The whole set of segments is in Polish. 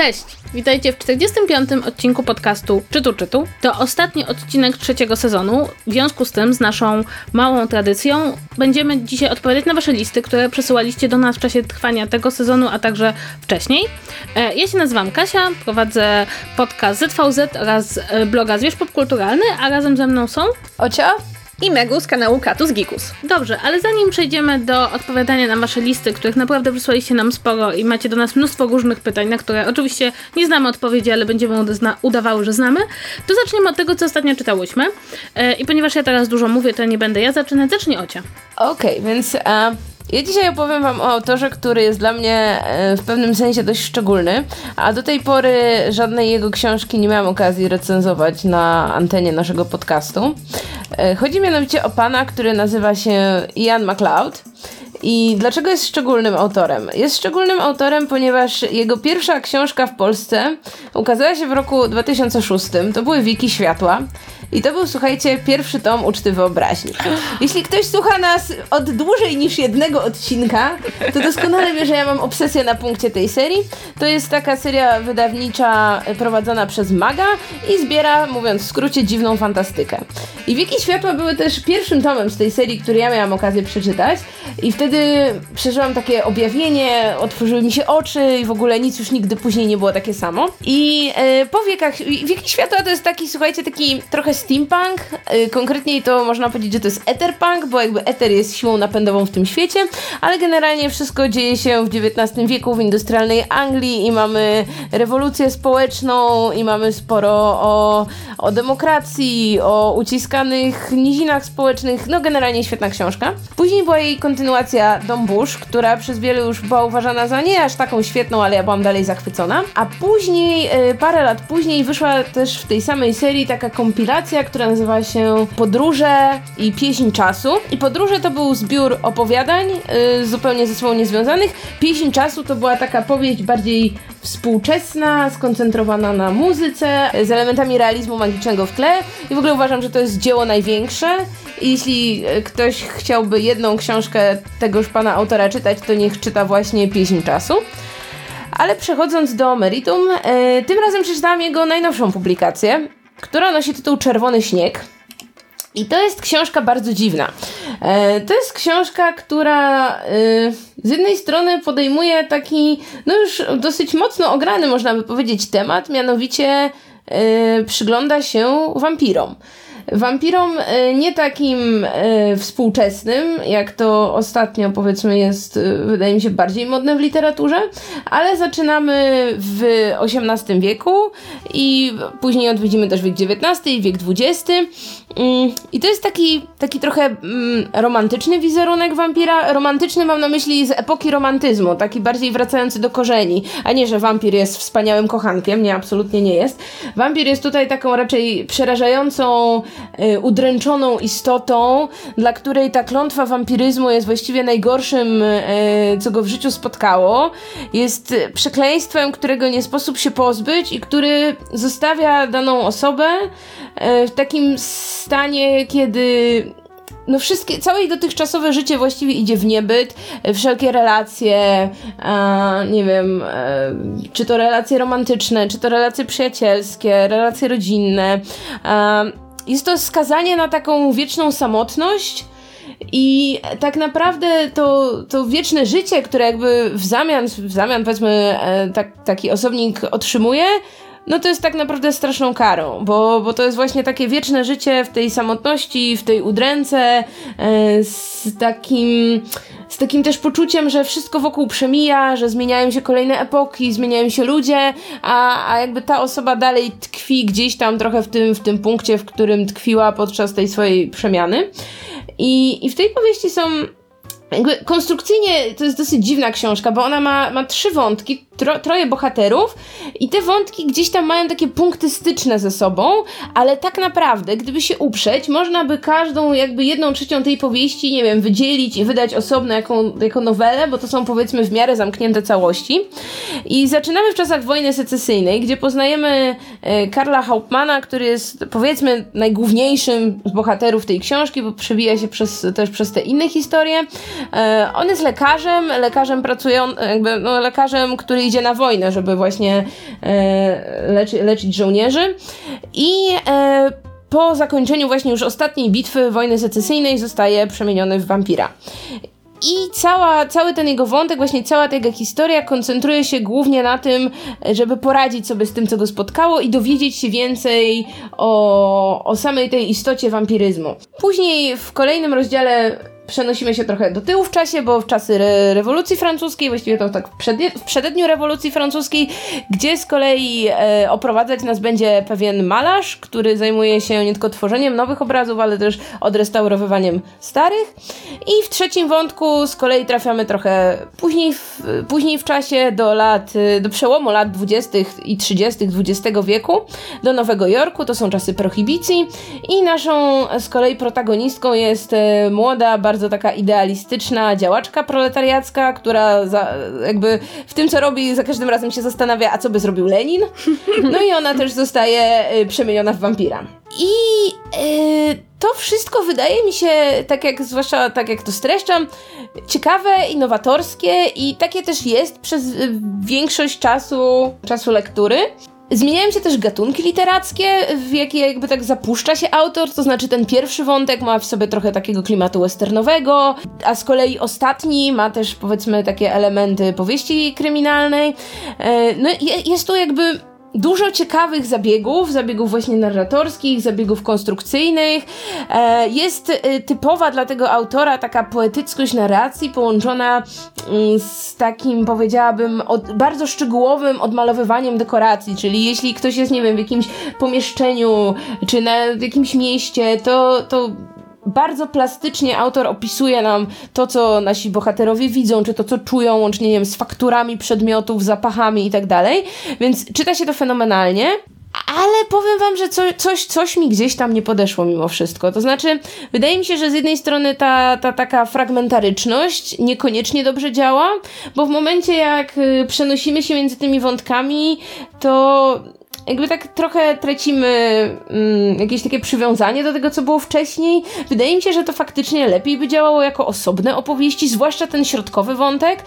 Cześć! Witajcie w 45. odcinku podcastu Czytu Czytu. To ostatni odcinek trzeciego sezonu. W związku z tym, z naszą małą tradycją, będziemy dzisiaj odpowiadać na Wasze listy, które przesyłaliście do nas w czasie trwania tego sezonu, a także wcześniej. E, ja się nazywam Kasia, prowadzę podcast ZVZ oraz e, bloga Zwierz Popkulturalny, a razem ze mną są Ocia i Megu z kanału Katus Gikus. Dobrze, ale zanim przejdziemy do odpowiadania na wasze listy, których naprawdę wysłaliście nam sporo i macie do nas mnóstwo różnych pytań, na które oczywiście nie znamy odpowiedzi, ale będziemy udawały, że znamy, to zaczniemy od tego, co ostatnio czytałyśmy. E, I ponieważ ja teraz dużo mówię, to nie będę ja zaczynać, zacznie Ocia. Okej, okay, więc... Uh... Ja dzisiaj opowiem Wam o autorze, który jest dla mnie e, w pewnym sensie dość szczególny, a do tej pory żadnej jego książki nie miałam okazji recenzować na antenie naszego podcastu. E, chodzi mianowicie o pana, który nazywa się Ian MacLeod. I dlaczego jest szczególnym autorem? Jest szczególnym autorem, ponieważ jego pierwsza książka w Polsce ukazała się w roku 2006. To były Wiki Światła. I to był, słuchajcie, pierwszy tom Uczty Wyobraźni. Jeśli ktoś słucha nas od dłużej niż jednego odcinka, to doskonale wie, że ja mam obsesję na punkcie tej serii. To jest taka seria wydawnicza prowadzona przez Maga i zbiera, mówiąc w skrócie, dziwną fantastykę. I Wieki Światła były też pierwszym tomem z tej serii, który ja miałam okazję przeczytać i wtedy przeżyłam takie objawienie, otworzyły mi się oczy i w ogóle nic już nigdy później nie było takie samo. I yy, po Wiekach, Wieki Światła to jest taki, słuchajcie, taki trochę steampunk, yy, konkretniej to można powiedzieć, że to jest etherpunk, bo jakby ether jest siłą napędową w tym świecie, ale generalnie wszystko dzieje się w XIX wieku w industrialnej Anglii i mamy rewolucję społeczną i mamy sporo o, o demokracji, o uciskanych nizinach społecznych, no generalnie świetna książka. Później była jej kontynuacja Dom Bush, która przez wielu już była uważana za nie aż taką świetną, ale ja byłam dalej zachwycona. A później, yy, parę lat później wyszła też w tej samej serii taka kompilacja która nazywa się Podróże i pieśń czasu. I Podróże to był zbiór opowiadań yy, zupełnie ze sobą niezwiązanych. Pieśń czasu to była taka powieść bardziej współczesna, skoncentrowana na muzyce, z elementami realizmu magicznego w tle. I w ogóle uważam, że to jest dzieło największe. I jeśli y, ktoś chciałby jedną książkę tegoż pana autora czytać, to niech czyta właśnie Pieśń czasu. Ale przechodząc do meritum, tym razem przeczytałam jego najnowszą publikację, która nosi tytuł Czerwony Śnieg. I to jest książka bardzo dziwna. E, to jest książka, która e, z jednej strony podejmuje taki, no już dosyć mocno ograny, można by powiedzieć, temat, mianowicie e, przygląda się wampirom. Wampirom e, nie takim e, współczesnym, jak to ostatnio powiedzmy jest, e, wydaje mi się, bardziej modne w literaturze, ale zaczynamy w XVIII wieku i później odwiedzimy też wiek XIX i wiek XX. Mm, I to jest taki, taki trochę mm, romantyczny wizerunek wampira. Romantyczny mam na myśli z epoki romantyzmu, taki bardziej wracający do korzeni, a nie, że wampir jest wspaniałym kochankiem, nie, absolutnie nie jest. Wampir jest tutaj taką raczej przerażającą, udręczoną istotą, dla której ta klątwa wampiryzmu jest właściwie najgorszym, y, co go w życiu spotkało. Jest przekleństwem, którego nie sposób się pozbyć i który zostawia daną osobę y, w takim stanie, kiedy no wszystkie, całe jej dotychczasowe życie właściwie idzie w niebyt, wszelkie relacje, nie wiem, czy to relacje romantyczne, czy to relacje przyjacielskie, relacje rodzinne. Jest to skazanie na taką wieczną samotność, i tak naprawdę to, to wieczne życie, które jakby w zamian, w zamian powiedzmy e, tak, taki osobnik otrzymuje, no to jest tak naprawdę straszną karą, bo, bo to jest właśnie takie wieczne życie w tej samotności, w tej udręce, e, z takim z takim też poczuciem, że wszystko wokół przemija, że zmieniają się kolejne epoki, zmieniają się ludzie, a, a jakby ta osoba dalej tkwi gdzieś tam trochę w tym, w tym punkcie, w którym tkwiła podczas tej swojej przemiany. I, i w tej powieści są jakby konstrukcyjnie to jest dosyć dziwna książka, bo ona ma, ma trzy wątki, tro, troje bohaterów i te wątki gdzieś tam mają takie punkty styczne ze sobą, ale tak naprawdę, gdyby się uprzeć, można by każdą jakby jedną trzecią tej powieści, nie wiem, wydzielić i wydać osobno jako, jako nowelę, bo to są powiedzmy w miarę zamknięte całości. I zaczynamy w czasach wojny secesyjnej, gdzie poznajemy e, Karla Hauptmana, który jest powiedzmy najgłówniejszym z bohaterów tej książki, bo przewija się przez, też przez te inne historie. E, on jest lekarzem, lekarzem pracują, jakby, no, lekarzem, który idzie na wojnę, żeby właśnie leczy, leczyć żołnierzy. I e, po zakończeniu właśnie już ostatniej bitwy wojny secesyjnej zostaje przemieniony w wampira. I cała, cały ten jego wątek, właśnie cała ta jego historia koncentruje się głównie na tym, żeby poradzić sobie z tym, co go spotkało i dowiedzieć się więcej o, o samej tej istocie wampiryzmu. Później w kolejnym rozdziale przenosimy się trochę do tyłu w czasie, bo w czasy re rewolucji francuskiej, właściwie to tak w, w przededniu rewolucji francuskiej, gdzie z kolei e, oprowadzać nas będzie pewien malarz, który zajmuje się nie tylko tworzeniem nowych obrazów, ale też odrestaurowywaniem starych. I w trzecim wątku z kolei trafiamy trochę później w, później w czasie do lat, do przełomu lat 20. i 30. XX wieku, do Nowego Jorku, to są czasy prohibicji i naszą z kolei protagonistką jest e, młoda, bardzo bardzo taka idealistyczna działaczka proletariacka, która za, jakby w tym, co robi, za każdym razem się zastanawia, a co by zrobił Lenin. No i ona też zostaje y, przemieniona w wampira. I y, to wszystko wydaje mi się, tak jak zwłaszcza tak jak to streszczam, ciekawe, innowatorskie i takie też jest przez y, większość czasu, czasu lektury. Zmieniają się też gatunki literackie, w jakie jakby tak zapuszcza się autor, to znaczy ten pierwszy wątek ma w sobie trochę takiego klimatu westernowego, a z kolei ostatni ma też powiedzmy takie elementy powieści kryminalnej. E, no jest tu jakby dużo ciekawych zabiegów, zabiegów właśnie narratorskich, zabiegów konstrukcyjnych. E, jest e, typowa dla tego autora taka poetyckość narracji połączona mm, z takim, powiedziałabym, od, bardzo szczegółowym odmalowywaniem dekoracji, czyli jeśli ktoś jest, nie wiem, w jakimś pomieszczeniu, czy na, w jakimś mieście, to, to bardzo plastycznie autor opisuje nam to, co nasi bohaterowie widzą, czy to, co czują, łącznie nie wiem, z fakturami przedmiotów, zapachami i tak dalej. Więc czyta się to fenomenalnie. Ale powiem wam, że co, coś, coś mi gdzieś tam nie podeszło mimo wszystko. To znaczy, wydaje mi się, że z jednej strony ta, ta taka fragmentaryczność niekoniecznie dobrze działa, bo w momencie jak y, przenosimy się między tymi wątkami, to jakby tak trochę tracimy mm, jakieś takie przywiązanie do tego, co było wcześniej. Wydaje mi się, że to faktycznie lepiej by działało jako osobne opowieści, zwłaszcza ten środkowy wątek,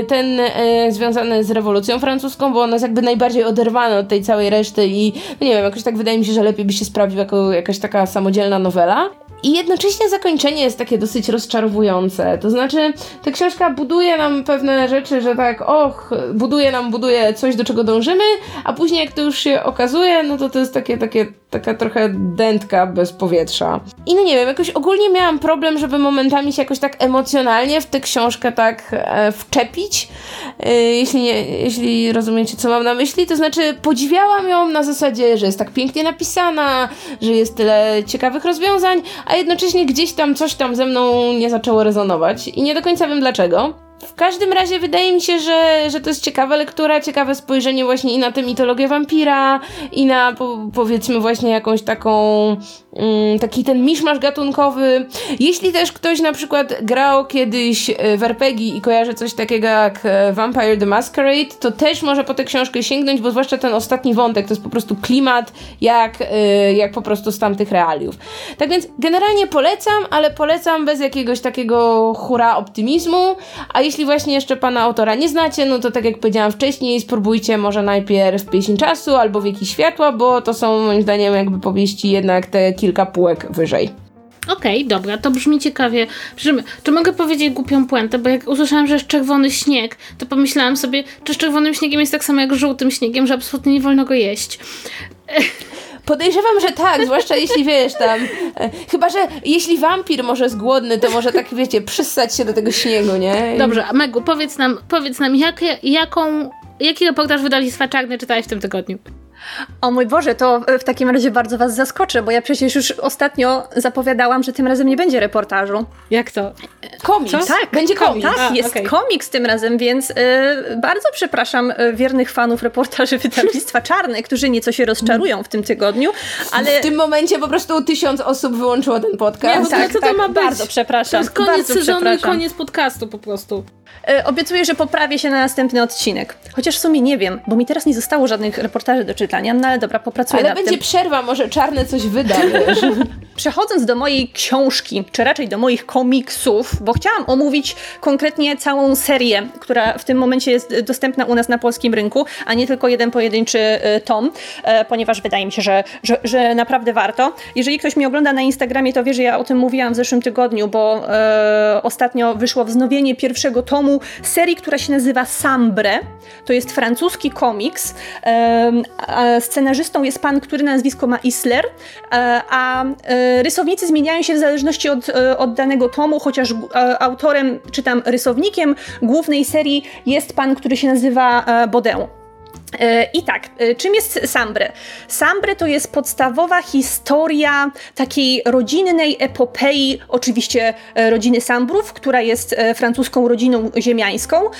y, ten y, związany z rewolucją francuską, bo on jest jakby najbardziej oderwany od tej całej reszty i no nie wiem, jakoś tak wydaje mi się, że lepiej by się sprawdził jako jakaś taka samodzielna nowela. I jednocześnie zakończenie jest takie dosyć rozczarowujące. To znaczy, ta książka buduje nam pewne rzeczy, że tak, och, buduje nam, buduje coś, do czego dążymy, a później jak to już się okazuje, no to to jest takie, takie, taka trochę dętka bez powietrza. I no nie wiem, jakoś ogólnie miałam problem, żeby momentami się jakoś tak emocjonalnie w tę książkę tak e, wczepić, e, jeśli, nie, jeśli rozumiecie, co mam na myśli. To znaczy, podziwiałam ją na zasadzie, że jest tak pięknie napisana, że jest tyle ciekawych rozwiązań, a jednocześnie gdzieś tam coś tam ze mną nie zaczęło rezonować i nie do końca wiem dlaczego. W każdym razie wydaje mi się, że, że to jest ciekawa lektura, ciekawe spojrzenie właśnie i na tę mitologię wampira, i na po, powiedzmy właśnie jakąś taką, taki ten miszmasz gatunkowy. Jeśli też ktoś na przykład grał kiedyś e, w RPG i kojarzy coś takiego jak e, Vampire the Masquerade, to też może po tę książkę sięgnąć, bo zwłaszcza ten ostatni wątek to jest po prostu klimat jak, e, jak po prostu z tamtych realiów. Tak więc generalnie polecam, ale polecam bez jakiegoś takiego hura optymizmu, a jeśli właśnie jeszcze pana autora nie znacie, no to tak jak powiedziałam wcześniej, spróbujcie może najpierw Pieśń Czasu albo Wieki Światła, bo to są moim zdaniem jakby powieści jednak te kilka półek wyżej. Okej, okay, dobra, to brzmi ciekawie. Czy mogę powiedzieć głupią puentę? Bo jak usłyszałam, że jest czerwony śnieg, to pomyślałam sobie, czy z czerwonym śniegiem jest tak samo jak żółtym śniegiem, że absolutnie nie wolno go jeść. Podejrzewam, że tak, zwłaszcza jeśli wiesz tam. E, chyba, że jeśli wampir może jest głodny, to może tak wiecie, przyssać się do tego śniegu, nie? Dobrze, Megu, powiedz nam, powiedz nam jak, jaką, jaki reportaż wydawnictwa Czarny czytałeś w tym tygodniu? O mój Boże, to w takim razie bardzo Was zaskoczę, bo ja przecież już ostatnio zapowiadałam, że tym razem nie będzie reportażu. Jak to? Komiks. Co? Tak, będzie komiks. Tak, jest okay. komiks tym razem, więc y, bardzo przepraszam y, wiernych fanów reportaży wydawnictwa Czarne, którzy nieco się rozczarują w tym tygodniu, ale... W tym momencie po prostu tysiąc osób wyłączyło ten podcast. Nie, tak, to, to tak, ma być. Bardzo przepraszam. To jest koniec sezonu i koniec podcastu po prostu. E, obiecuję, że poprawię się na następny odcinek. Chociaż w sumie nie wiem, bo mi teraz nie zostało żadnych reportaży do czytania, no ale dobra, popracuję ale będzie tym. przerwa, może czarne coś wyda, wiesz. Przechodząc do mojej książki, czy raczej do moich komiksów, bo chciałam omówić konkretnie całą serię, która w tym momencie jest dostępna u nas na polskim rynku, a nie tylko jeden pojedynczy e, tom, e, ponieważ wydaje mi się, że, że, że naprawdę warto. Jeżeli ktoś mnie ogląda na Instagramie, to wie, że ja o tym mówiłam w zeszłym tygodniu, bo e, ostatnio wyszło wznowienie pierwszego tomu serii, która się nazywa Sambre. To jest francuski komiks. E, scenarzystą jest pan, który nazwisko ma Isler, e, a e, rysownicy zmieniają się w zależności od, e, od danego tomu, chociaż e, autorem, czy tam rysownikiem głównej serii jest pan, który się nazywa e. E, I tak, e, czym jest Sambre? Sambre to jest podstawowa historia takiej rodzinnej epopei, oczywiście e, rodziny Sambrów, która jest francuską rodziną ziemiańską.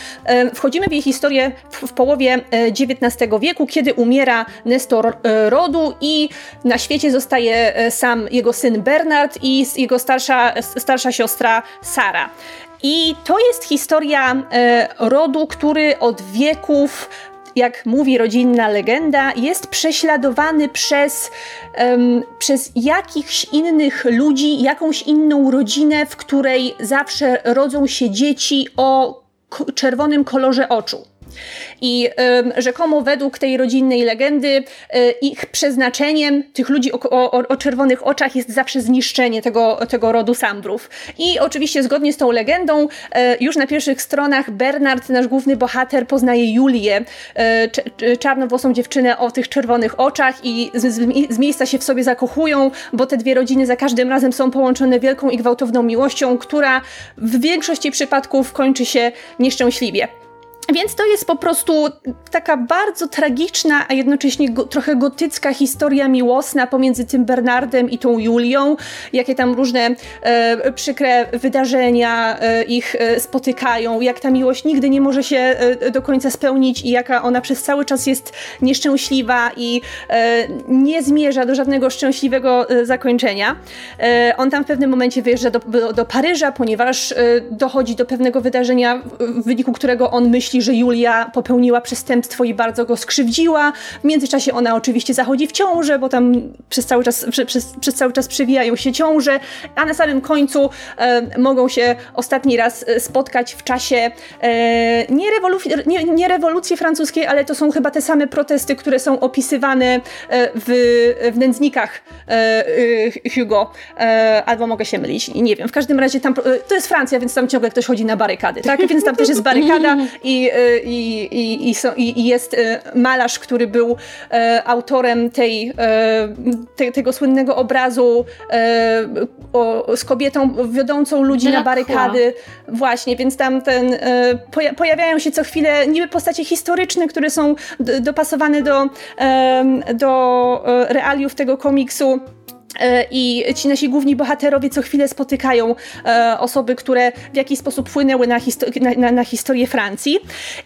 Wchodzimy w jej historię w, połowie XIX wieku, kiedy umiera Nestor rodu i na świecie zostaje sam jego syn Bernard i jego starsza, starsza siostra Sara. I to jest historia rodu, który od wieków jak mówi rodzinna legenda, jest prześladowany przez, um, przez jakichś innych ludzi, jakąś inną rodzinę, w której zawsze rodzą się dzieci o czerwonym kolorze oczu. I rzekomo według tej rodzinnej legendy y, ich przeznaczeniem tych ludzi o, o, o, czerwonych oczach jest zawsze zniszczenie tego, tego rodu sambrów. I oczywiście zgodnie z tą legendą y, już na pierwszych stronach Bernard, nasz główny bohater, poznaje Julię, czarnowłosą dziewczynę o tych czerwonych oczach i z, z, z miejsca się w sobie zakochują, bo te dwie rodziny za każdym razem są połączone wielką i gwałtowną miłością, która w większości przypadków kończy się nieszczęśliwie. Więc to jest po prostu taka bardzo tragiczna, a jednocześnie go, trochę gotycka historia miłosna pomiędzy tym Bernardem i tą Julią, jakie tam różne e, przykre wydarzenia e, ich e, spotykają, jak ta miłość nigdy nie może się e, do końca spełnić i jaka ona przez cały czas jest nieszczęśliwa i e, nie zmierza do żadnego szczęśliwego e, zakończenia. on tam w pewnym momencie wyjeżdża do, do, do Paryża, ponieważ dochodzi do pewnego wydarzenia, w wyniku którego on myśli, myśli, że Julia popełniła przestępstwo i bardzo go skrzywdziła. W międzyczasie ona oczywiście zachodzi w ciążę, bo tam przez cały czas, przez, przez cały czas przewijają się ciąże, a na samym końcu e, mogą się ostatni raz e, spotkać w czasie e, nie, nie, nie, rewolucji francuskiej, ale to są chyba te same protesty, które są opisywane e, w, w nędznikach e, Hugo. Albo mogę się mylić, nie wiem. W każdym razie tam, to jest Francja, więc tam ciągle ktoś chodzi na barykady, tak? Więc tam też jest barykada i Y, i, i, i, i, jest y, malarz, który był e, autorem tej, e, te, tego słynnego obrazu e, o, z kobietą wiodącą ludzi na barykady. Właśnie, więc tam ten, pojawiają się co chwilę niby postacie historyczne, które są dopasowane do, do realiów tego komiksu. E, I ci nasi główni bohaterowie co chwilę spotykają e, osoby, które w jakiś sposób wpłynęły na, histo- na, na, na historię Francji.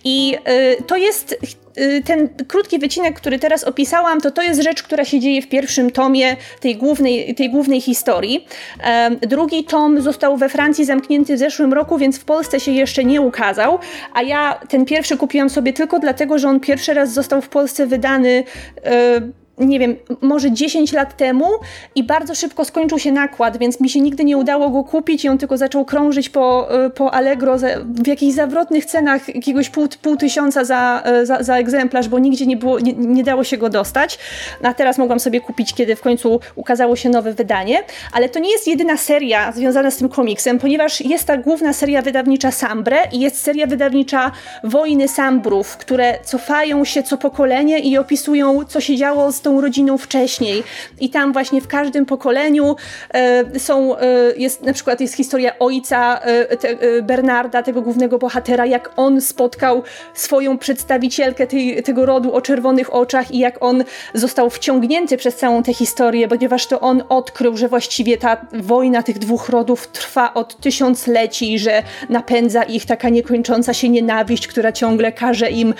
I e, to jest e, ten krótki wycinek, który teraz opisałam, to to jest rzecz, która się dzieje w pierwszym tomie tej głównej, tej głównej historii. E, drugi tom został we Francji zamknięty w zeszłym roku, więc w Polsce się jeszcze nie ukazał, a ja ten pierwszy kupiłam sobie tylko dlatego, że on pierwszy raz został w Polsce wydany e, nie wiem, może 10 lat temu i bardzo szybko skończył się nakład, więc mi się nigdy nie udało go kupić i on tylko zaczął krążyć po, e, po Allegro w jakichś zawrotnych cenach jakiegoś pół, pół tysiąca za, e, za, za egzemplarz, bo nigdzie nie, było, nie, nie dało się go dostać. A teraz mogłam sobie kupić, kiedy w końcu ukazało się nowe wydanie. Ale to nie jest jedyna seria związana z tym komiksem, ponieważ jest ta główna seria wydawnicza Sambre i jest seria wydawnicza Wojny Sambrów, które cofają się co pokolenie i opisują, co się działo z tą tą rodziną wcześniej. I tam właśnie w każdym pokoleniu e, są, e, jest na przykład jest historia ojca e, te, Bernarda, tego głównego bohatera, jak on spotkał swoją przedstawicielkę tej, tego rodu o czerwonych oczach i jak on został wciągnięty przez całą tę historię, ponieważ to on odkrył, że właściwie ta wojna tych dwóch rodów trwa od tysiącleci, że napędza ich taka niekończąca się nienawiść, która ciągle każe im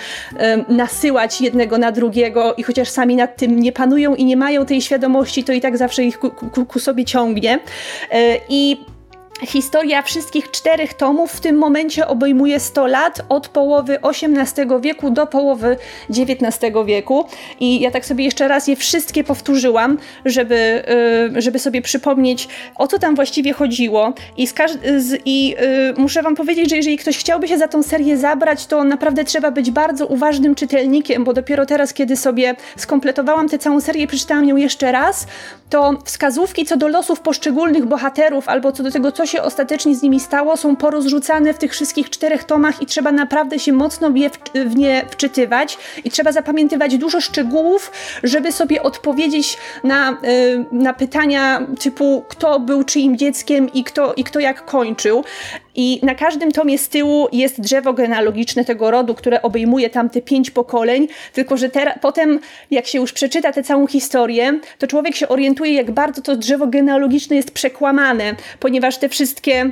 nasyłać jednego na drugiego i chociaż sami nad tym nie panują i nie mają tej świadomości, to i tak zawsze ich ku, ku, ku sobie ciągnie. E, I historia wszystkich czterech tomów w tym momencie obejmuje 100 lat, od połowy XVIII wieku do połowy XIX wieku. I ja tak sobie jeszcze raz je wszystkie powtórzyłam, żeby, y, żeby sobie przypomnieć, o co tam właściwie chodziło. I, z i y, muszę Wam powiedzieć, że jeżeli ktoś chciałby się za tą serię zabrać, to naprawdę trzeba być bardzo uważnym czytelnikiem, bo dopiero teraz, kiedy sobie skompletowałam tę całą serię, przeczytałam ją jeszcze raz, to wskazówki co do losów poszczególnych bohaterów albo co do tego, co się ostatecznie z nimi stało, są porozrzucane w tych wszystkich czterech tomach i trzeba naprawdę się mocno w, nie wczytywać i trzeba zapamiętywać dużo szczegółów, żeby sobie odpowiedzieć na, y, na pytania typu kto był czyim dzieckiem i kto, i kto jak kończył. I na każdym tomie z tyłu jest drzewo genealogiczne tego rodu, które obejmuje tam te pięć pokoleń, tylko że teraz, potem jak się już przeczyta tę całą historię, to człowiek się orientuje, jak bardzo to drzewo genealogiczne jest przekłamane, ponieważ te wszystkie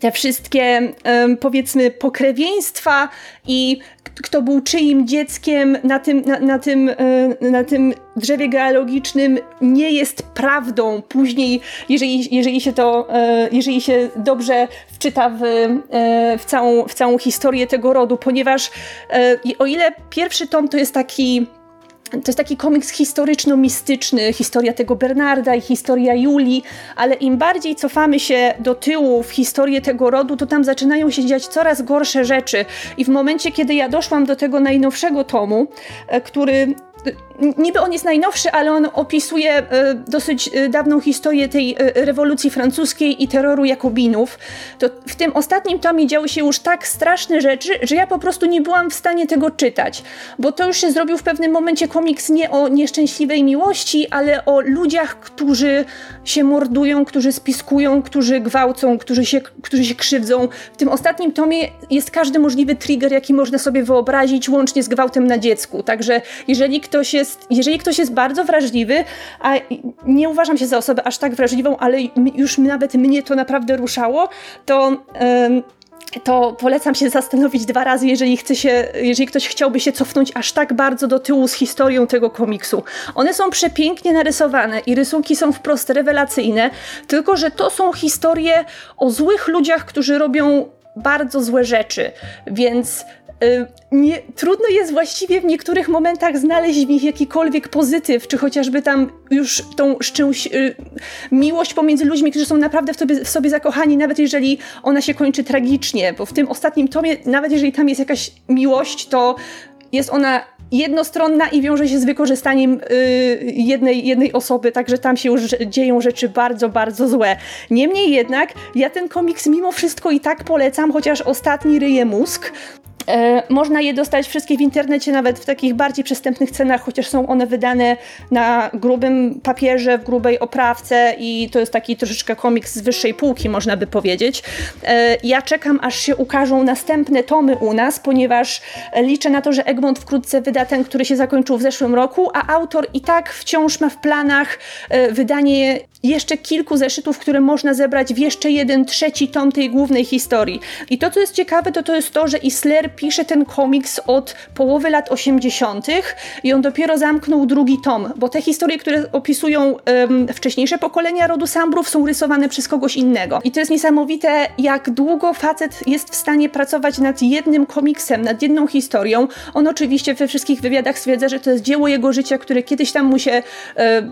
te wszystkie, powiedzmy, pokrewieństwa i kto był czyim dzieckiem na tym, na, na, tym, e, na tym drzewie geologicznym nie jest prawdą. Później, jeżeli, jeżeli, się to, e, jeżeli się dobrze wczyta w, e, w, całą, w całą historię tego rodu, ponieważ o ile pierwszy tom to jest taki to jest taki komiks historyczno-mistyczny, historia tego Bernarda i historia Julii, ale im bardziej cofamy się do tyłu w historię tego rodu, to tam zaczynają się dziać coraz gorsze rzeczy. I w momencie, kiedy ja doszłam do tego najnowszego tomu, e, który niby on jest najnowszy, ale on opisuje e, dosyć e, dawną historię tej e, rewolucji francuskiej i terroru Jakobinów. To w tym ostatnim tomie działy się już tak straszne rzeczy, że ja po prostu nie byłam w stanie tego czytać, bo to już się zrobił w pewnym momencie komiks nie o nieszczęśliwej miłości, ale o ludziach, którzy się mordują, którzy spiskują, którzy gwałcą, którzy się, którzy się krzywdzą. W tym ostatnim tomie jest każdy możliwy trigger, jaki można sobie wyobrazić, łącznie z gwałtem na dziecku. Także jeżeli ktoś jest, jeżeli ktoś jest bardzo wrażliwy, a nie uważam się za osobę aż tak wrażliwą, ale już nawet mnie to naprawdę ruszało, to to polecam się zastanowić dwa razy, jeżeli, chce się, jeżeli ktoś chciałby się cofnąć aż tak bardzo do tyłu z historią tego komiksu. One są przepięknie narysowane i rysunki są wprost rewelacyjne, tylko że to są historie o złych ludziach, którzy robią bardzo złe rzeczy, więc nie, trudno jest właściwie w niektórych momentach znaleźć w nich jakikolwiek pozytyw, czy chociażby tam już tą szczęś, y, miłość pomiędzy ludźmi, którzy są naprawdę w sobie, w sobie zakochani, nawet jeżeli ona się kończy tragicznie, bo w tym ostatnim tomie, nawet jeżeli tam jest jakaś miłość, to jest ona jednostronna i wiąże się z wykorzystaniem y, jednej, jednej osoby, także tam się już dzieją rzeczy bardzo, bardzo złe. Niemniej jednak ja ten komiks mimo wszystko i tak polecam, chociaż ostatni ryje mózg. E, można je dostać wszystkie w internecie, nawet w takich bardziej przystępnych cenach, chociaż są one wydane na grubym papierze, w grubej oprawce i to jest taki troszeczkę komiks z wyższej półki, można by powiedzieć. E, ja czekam, aż się ukażą następne tomy u nas, ponieważ liczę na to, że Egmont wkrótce wyda ten, który się zakończył w zeszłym roku, a autor i tak wciąż ma w planach e, wydanie jeszcze kilku zeszytów, które można zebrać w jeszcze jeden trzeci tom tej głównej historii. I to, co jest ciekawe, to to jest to, że Isler pisze ten komiks od połowy lat 80. i on dopiero zamknął drugi tom, bo te historie, które opisują um, wcześniejsze pokolenia rodu Sambrów są rysowane przez kogoś innego. I to jest niesamowite, jak długo facet jest w stanie pracować nad jednym komiksem, nad jedną historią. On oczywiście we wszystkich wywiadach stwierdza, że to jest dzieło jego życia, które kiedyś tam mu się e,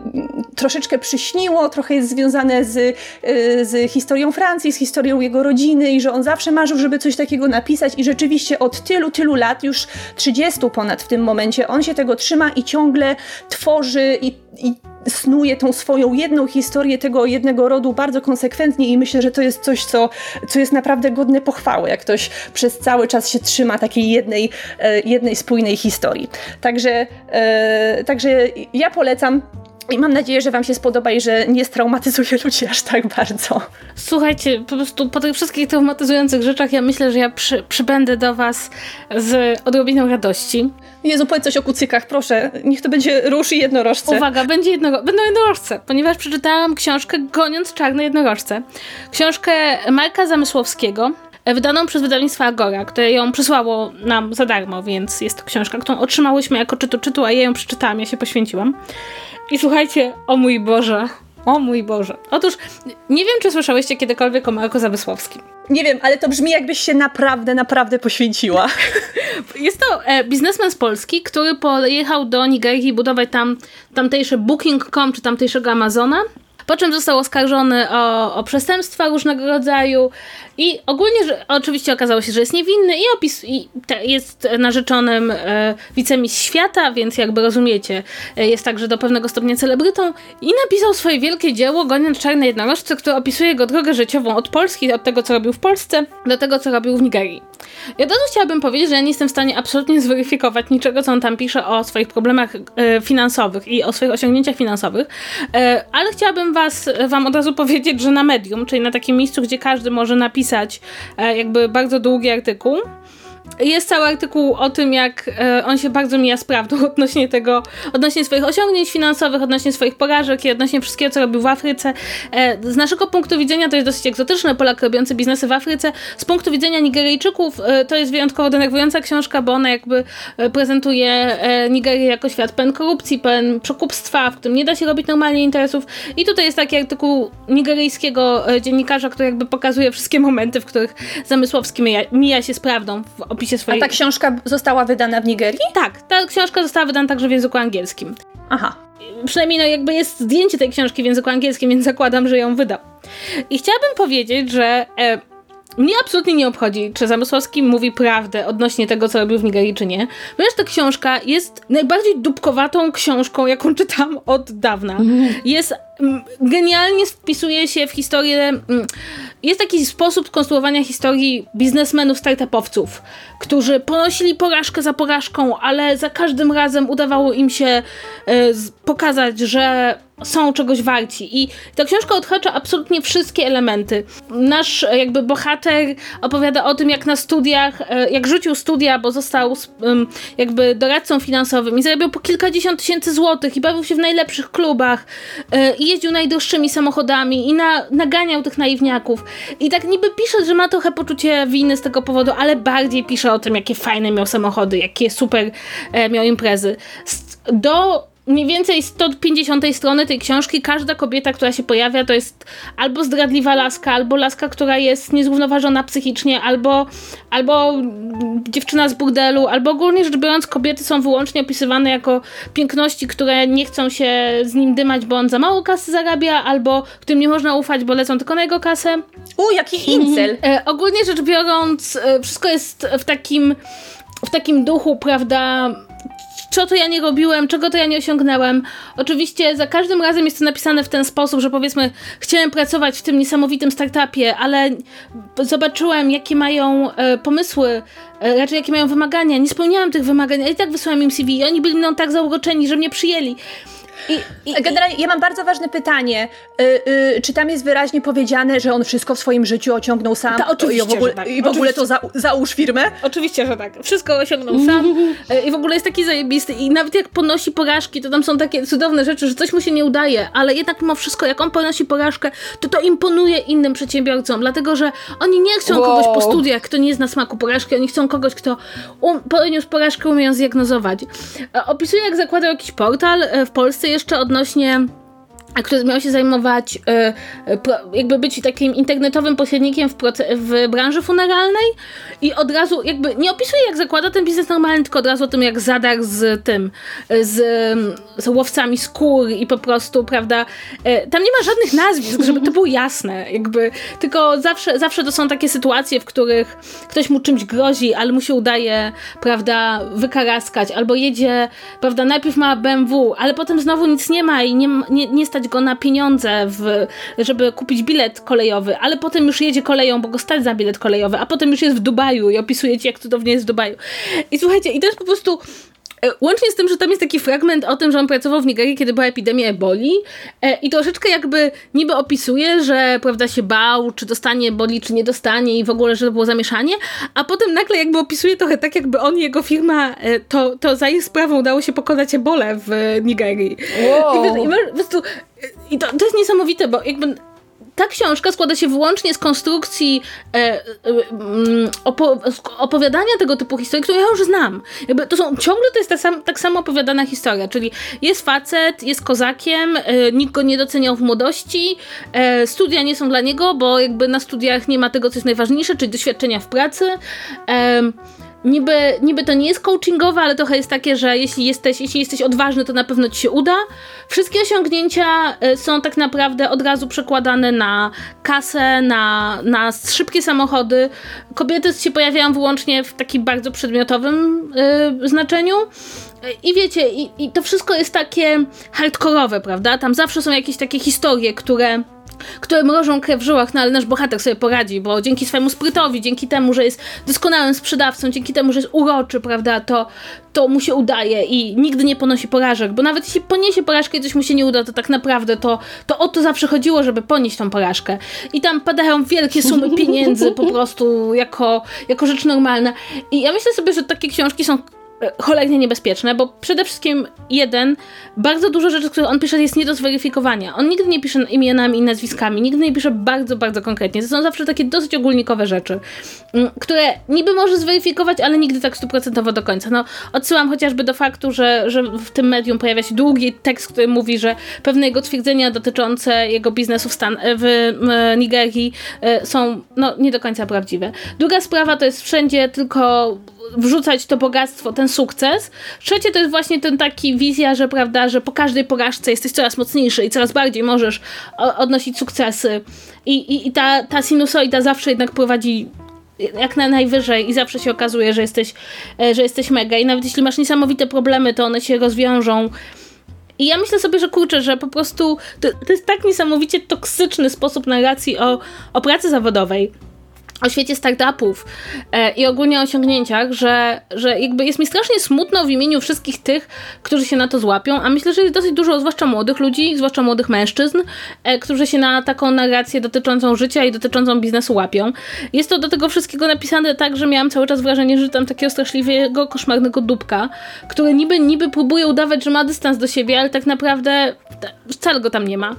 troszeczkę przyśniło, trochę jest związane z, e, z historią Francji, z historią jego rodziny i że on zawsze marzył, żeby coś takiego napisać i rzeczywiście od tylu, tylu lat, już 30 ponad w tym momencie, on się tego trzyma i ciągle tworzy i, i snuje tą swoją jedną historię tego jednego rodu bardzo konsekwentnie i myślę, że to jest coś, co, co jest naprawdę godne pochwały, jak ktoś przez cały czas się trzyma takiej jednej, e, jednej spójnej historii. Także, e, także ja polecam i mam nadzieję, że Wam się spodoba i że nie straumatyzuje ludzi aż tak bardzo. Słuchajcie, po prostu po tych wszystkich traumatyzujących rzeczach ja myślę, że ja przy, przybędę do Was z odrobiną radości. Jezu, powiedz coś o kucykach, proszę. Niech to będzie róż i jednorożce. Uwaga, będzie jedno, będą jednorożce, ponieważ przeczytałam książkę Goniąc czarne jednorożce. Książkę Marka Zamysłowskiego, wydaną przez wydawnictwo Agora, które ją przysłało nam za darmo, więc jest to książka, którą otrzymałyśmy jako czytu czytu, a ja ją przeczytałam, ja się poświęciłam. I słuchajcie, o mój Boże, O mój Boże. Otóż nie wiem, czy słyszałyście kiedykolwiek o Marku Zabysławskim. Nie wiem, ale to brzmi jakbyś się naprawdę, naprawdę poświęciła. Jest to e, biznesmen z Polski, który pojechał do Nigerii budować tam tamtejsze Booking.com czy tamtejszego Amazona. Po czym został oskarżony o, o przestępstwa różnego rodzaju i ogólnie, że, oczywiście okazało się, że jest niewinny i, opis, i te, jest narzeczonym e, świata, więc jakby rozumiecie, e, jest także do pewnego stopnia celebrytą i napisał swoje wielkie dzieło Goniąc czarne jednorożce, które opisuje jego drogę życiową od Polski, od tego co robił w Polsce, do tego co robił w Nigerii. I od razu chciałabym powiedzieć, że ja nie jestem w stanie absolutnie zweryfikować niczego, co on tam pisze o swoich problemach e, finansowych i o swoich osiągnięciach finansowych, e, ale chciałabym was, wam od razu powiedzieć, że na Medium, czyli na takim miejscu, gdzie każdy może napisać e, jakby bardzo długi artykuł, jest cały artykuł o tym, jak e, on się bardzo mija z prawdą odnośnie tego, odnośnie swoich osiągnięć finansowych, odnośnie swoich porażek i odnośnie wszystkiego, co robił w Afryce. E, z naszego punktu widzenia to jest dosyć egzotyczne, Polak robiący biznesy w Afryce. Z punktu widzenia Nigeryjczyków e, to jest wyjątkowo denerwująca książka, bo ona jakby prezentuje Nigerię jako świat pełen korupcji, pełen przekupstwa, w którym nie da się robić normalnie interesów. I tutaj jest taki artykuł nigeryjskiego dziennikarza, który jakby pokazuje wszystkie momenty, w których Zamysłowski mija, mija się z prawdą w opisie swojej... A ta książka została wydana w Nigerii? Tak, ta książka została wydana także w języku angielskim. Aha. Przynajmniej no jakby jest zdjęcie tej książki w języku angielskim, więc zakładam, że ją wydał. I chciałabym powiedzieć, że e, mnie absolutnie nie obchodzi, czy Zamysłowski mówi prawdę odnośnie tego, co robił w Nigerii, czy nie. Ponieważ ta książka jest najbardziej dupkowatą książką, jaką czytam od dawna. Jest mm, genialnie wpisuje się w historię. mm, Jest taki sposób konstruowania historii biznesmenów, startupowców, którzy ponosili porażkę za porażką, ale za każdym razem udawało im się e, pokazać, że są czegoś warci. I ta książka odhacza absolutnie wszystkie elementy. Nasz e, jakby bohater opowiada o tym, jak na studiach, e, jak rzucił studia, bo został jakby doradcą finansowym i zarabiał po kilkadziesiąt tysięcy złotych i bawił się w najlepszych klubach i jeździł najdroższymi samochodami i na, naganiał tych naiwniaków. I tak niby pisze, że ma trochę poczucie winy z tego powodu, ale bardziej pisze o tym, jakie fajne miał samochody, jakie super e, miał imprezy. Do mniej więcej 150 strony tej książki każda kobieta, która się pojawia, to jest albo zdradliwa laska, albo laska, która jest niezrównoważona psychicznie, albo, albo dziewczyna z burdelu, albo ogólnie rzecz biorąc kobiety są wyłącznie opisywane jako piękności, które nie chcą się z nim dymać, bo on za mało kasy zarabia, albo którym nie można ufać, bo lecą tylko na jego kasę. U, jaki incel. E, ogólnie rzecz biorąc, e, wszystko jest w takim, w takim duchu, prawda? Co to ja nie robiłem, czego to ja nie osiągnęłem. Oczywiście za każdym razem jest to napisane w ten sposób, że powiedzmy, chciałem pracować w tym niesamowitym startupie, ale zobaczyłem, jakie mają e, pomysły, e, raczej jakie mają wymagania. Nie spełniałam tych wymagań, ale i tak wysłałam im CV i oni byli mną tak zauroczeni, że mnie przyjęli. I, i, Generalnie, ja mam bardzo ważne pytanie. Y, y, czy tam jest wyraźnie powiedziane, że on wszystko w swoim życiu ociągnął sam? Oczywiście, I w ogóle, tak. i w ogóle to za, załóż firmę? Oczywiście, że tak. Wszystko osiągnął sam e, i w ogóle jest taki zajebisty i nawet jak ponosi porażki, to tam są takie cudowne rzeczy, że coś mu się nie udaje, ale jednak mimo wszystko, jak on ponosi porażkę, to to imponuje innym przedsiębiorcom, dlatego, że oni nie chcą Wow. kogoś po studiach, kto nie zna smaku porażki, oni chcą kogoś, kto um, poniósł porażkę, umie ją zdiagnozować. E, Opisuje, jak zakładał jakiś portal e, w Polsce jeszcze odnośnie który miał się zajmować, e, e, jakby być takim internetowym pośrednikiem w, w branży funeralnej i od razu jakby nie opisuje jak zakłada ten biznes normalny, tylko od razu o tym jak zadarł z tym, e, z, z łowcami skór i po prostu, prawda, tam nie ma żadnych nazwisk, żeby to było jasne, jakby, tylko zawsze, zawsze to są takie sytuacje, w których ktoś mu czymś grozi, ale mu się udaje, prawda, wykaraskać, albo jedzie, prawda, najpierw ma BMW, ale potem znowu nic nie ma i nie, nie, nie stać go na pieniądze, w, żeby kupić bilet kolejowy, ale potem już jedzie koleją, bo go stać za bilet kolejowy, a potem już jest w Dubaju i opisuje ci, jak cudownie jest w Dubaju. I słuchajcie, i to jest po prostu Łącznie z tym, że tam jest taki fragment o tym, że on pracował w Nigerii, kiedy była epidemia eboli e, i troszeczkę jakby niby opisuje, że prawda się bał, czy dostanie eboli, czy nie dostanie i w ogóle, że to było zamieszanie, a potem nagle jakby opisuje trochę tak, jakby on i jego firma, e, to, to za ich sprawą udało się pokonać ebolę w Nigerii. Wow. I, i, i to, to jest niesamowite, bo jakby ta książka składa się wyłącznie z konstrukcji e, e, mm, opo opowiadania tego typu historii, które ja już znam. Jakby to są, ciągle to jest ta sam, tak samo opowiadana historia, czyli jest facet, jest kozakiem, e, nikt go nie doceniał w młodości, e, studia nie są dla niego, bo jakby na studiach nie ma tego, co jest najważniejsze, czyli doświadczenia w pracy. Niby, niby to nie jest coachingowe, ale trochę jest takie, że jeśli jesteś, jeśli jesteś odważny, to na pewno ci się uda. Wszystkie osiągnięcia y, są tak naprawdę od razu przekładane na kasę, na, na szybkie samochody. Kobiety się pojawiają wyłącznie w takim bardzo przedmiotowym yy, znaczeniu. I wiecie, i, i to wszystko jest takie hardkorowe, prawda? Tam zawsze są jakieś takie historie, które które mrożą krew w żyłach, no ale nasz bohater sobie poradzi, bo dzięki swojemu sprytowi, dzięki temu, że jest doskonałym sprzedawcą, dzięki temu, że jest uroczy, prawda, to, to mu się udaje i nigdy nie ponosi porażek, bo nawet jeśli poniesie porażkę i coś mu się nie uda, to tak naprawdę to, to o to zawsze chodziło, żeby ponieść tą porażkę. I tam padają wielkie sumy pieniędzy po prostu jako, jako rzecz normalna. I ja myślę sobie, że takie książki są cholernie niebezpieczne, bo przede wszystkim jeden, bardzo dużo rzeczy, które on pisze jest nie do zweryfikowania. On nigdy nie pisze imionami i nazwiskami, nigdy nie pisze bardzo, bardzo konkretnie. To są zawsze takie dosyć ogólnikowe rzeczy, mm, które niby może zweryfikować, ale nigdy tak stuprocentowo do końca. No, odsyłam chociażby do faktu, że, że w tym medium pojawia się długi tekst, który mówi, że pewne jego twierdzenia dotyczące jego biznesu w, Stan w Nigerii e, są no, nie do końca prawdziwe. Druga sprawa to jest wszędzie tylko wrzucać to bogactwo, ten sukces. Trzecie to jest właśnie ten taki wizja, że prawda, że po każdej porażce jesteś coraz mocniejszy i coraz bardziej możesz odnosić sukcesy. I, i, i ta, ta sinusoida zawsze jednak prowadzi jak na najwyżej i zawsze się okazuje, że jesteś, e, że jesteś mega i nawet jeśli masz niesamowite problemy, to one się rozwiążą. I ja myślę sobie, że kurczę, że po prostu to, to jest tak niesamowicie toksyczny sposób narracji o, o pracy zawodowej o świecie startupów e, i ogólnie o osiągnięciach, że, że jakby jest mi strasznie smutno w imieniu wszystkich tych, którzy się na to złapią, a myślę, że jest dosyć dużo, zwłaszcza młodych ludzi, zwłaszcza młodych mężczyzn, e, którzy się na taką narrację dotyczącą życia i dotyczącą biznesu łapią. Jest to do tego wszystkiego napisane tak, że miałam cały czas wrażenie, że tam takiego straszliwego, koszmarnego dupka, który niby, niby próbuje udawać, że ma dystans do siebie, ale tak naprawdę wcale go tam nie ma.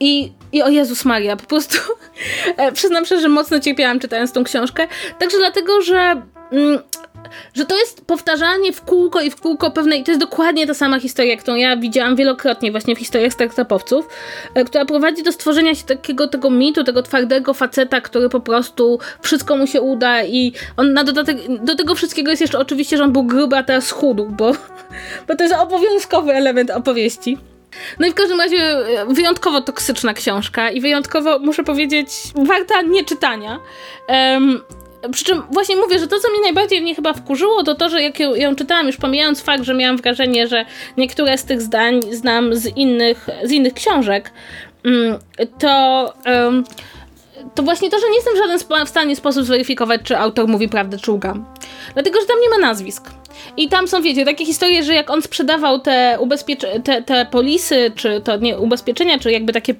I, I o Jezus Maria, po prostu e, przyznam szczerze, że mocno cierpiałam czytając tą książkę. Także dlatego, że, mm, że to jest powtarzanie w kółko i w kółko pewnej, to jest dokładnie ta sama historia, którą ja widziałam wielokrotnie właśnie w historiach startupowców, e, która prowadzi do stworzenia się takiego tego mitu, tego twardego faceta, który po prostu wszystko mu się uda i on na dodatek, do tego wszystkiego jest jeszcze oczywiście, że on był gruby, a teraz schudł, bo, bo to jest obowiązkowy element opowieści. No i w każdym razie e, wyjątkowo toksyczna książka i wyjątkowo, muszę powiedzieć, warta nieczytania. Um, przy czym właśnie mówię, że to, co mnie najbardziej w niej chyba wkurzyło, to to, że jak ją, ją, czytałam, już pomijając fakt, że miałam wrażenie, że niektóre z tych zdań znam z innych, z innych książek, mm, to, to właśnie to, że nie jestem w żaden w stanie sposób zweryfikować, czy autor mówi prawdę, czy łga. Dlatego, że tam nie ma nazwisk. I tam są, wiecie, takie historie, że jak on sprzedawał te, te, te polisy, czy to nie ubezpieczenia, czy jakby takie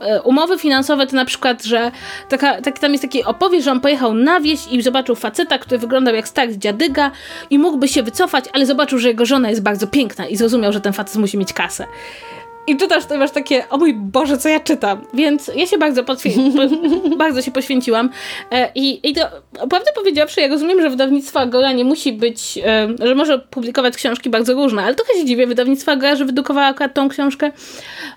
e, umowy finansowe, to na przykład, że taka, tak, tam jest taki opowieść, że on pojechał na wieś i zobaczył faceta, który wyglądał jak stary dziadyga i mógłby się wycofać, ale zobaczył, że jego żona jest bardzo piękna i zrozumiał, że ten facet musi mieć kasę. I czytasz to i masz takie, o mój Boże, co ja czytam. Więc ja się bardzo, bardzo się poświęciłam. E, I, i to, prawdę powiedziawszy, ja rozumiem, że wydawnictwo Agora nie musi być, e, że może publikować książki bardzo różne, ale trochę się dziwię wydawnictwo Agora, że wydrukowała akurat tą książkę,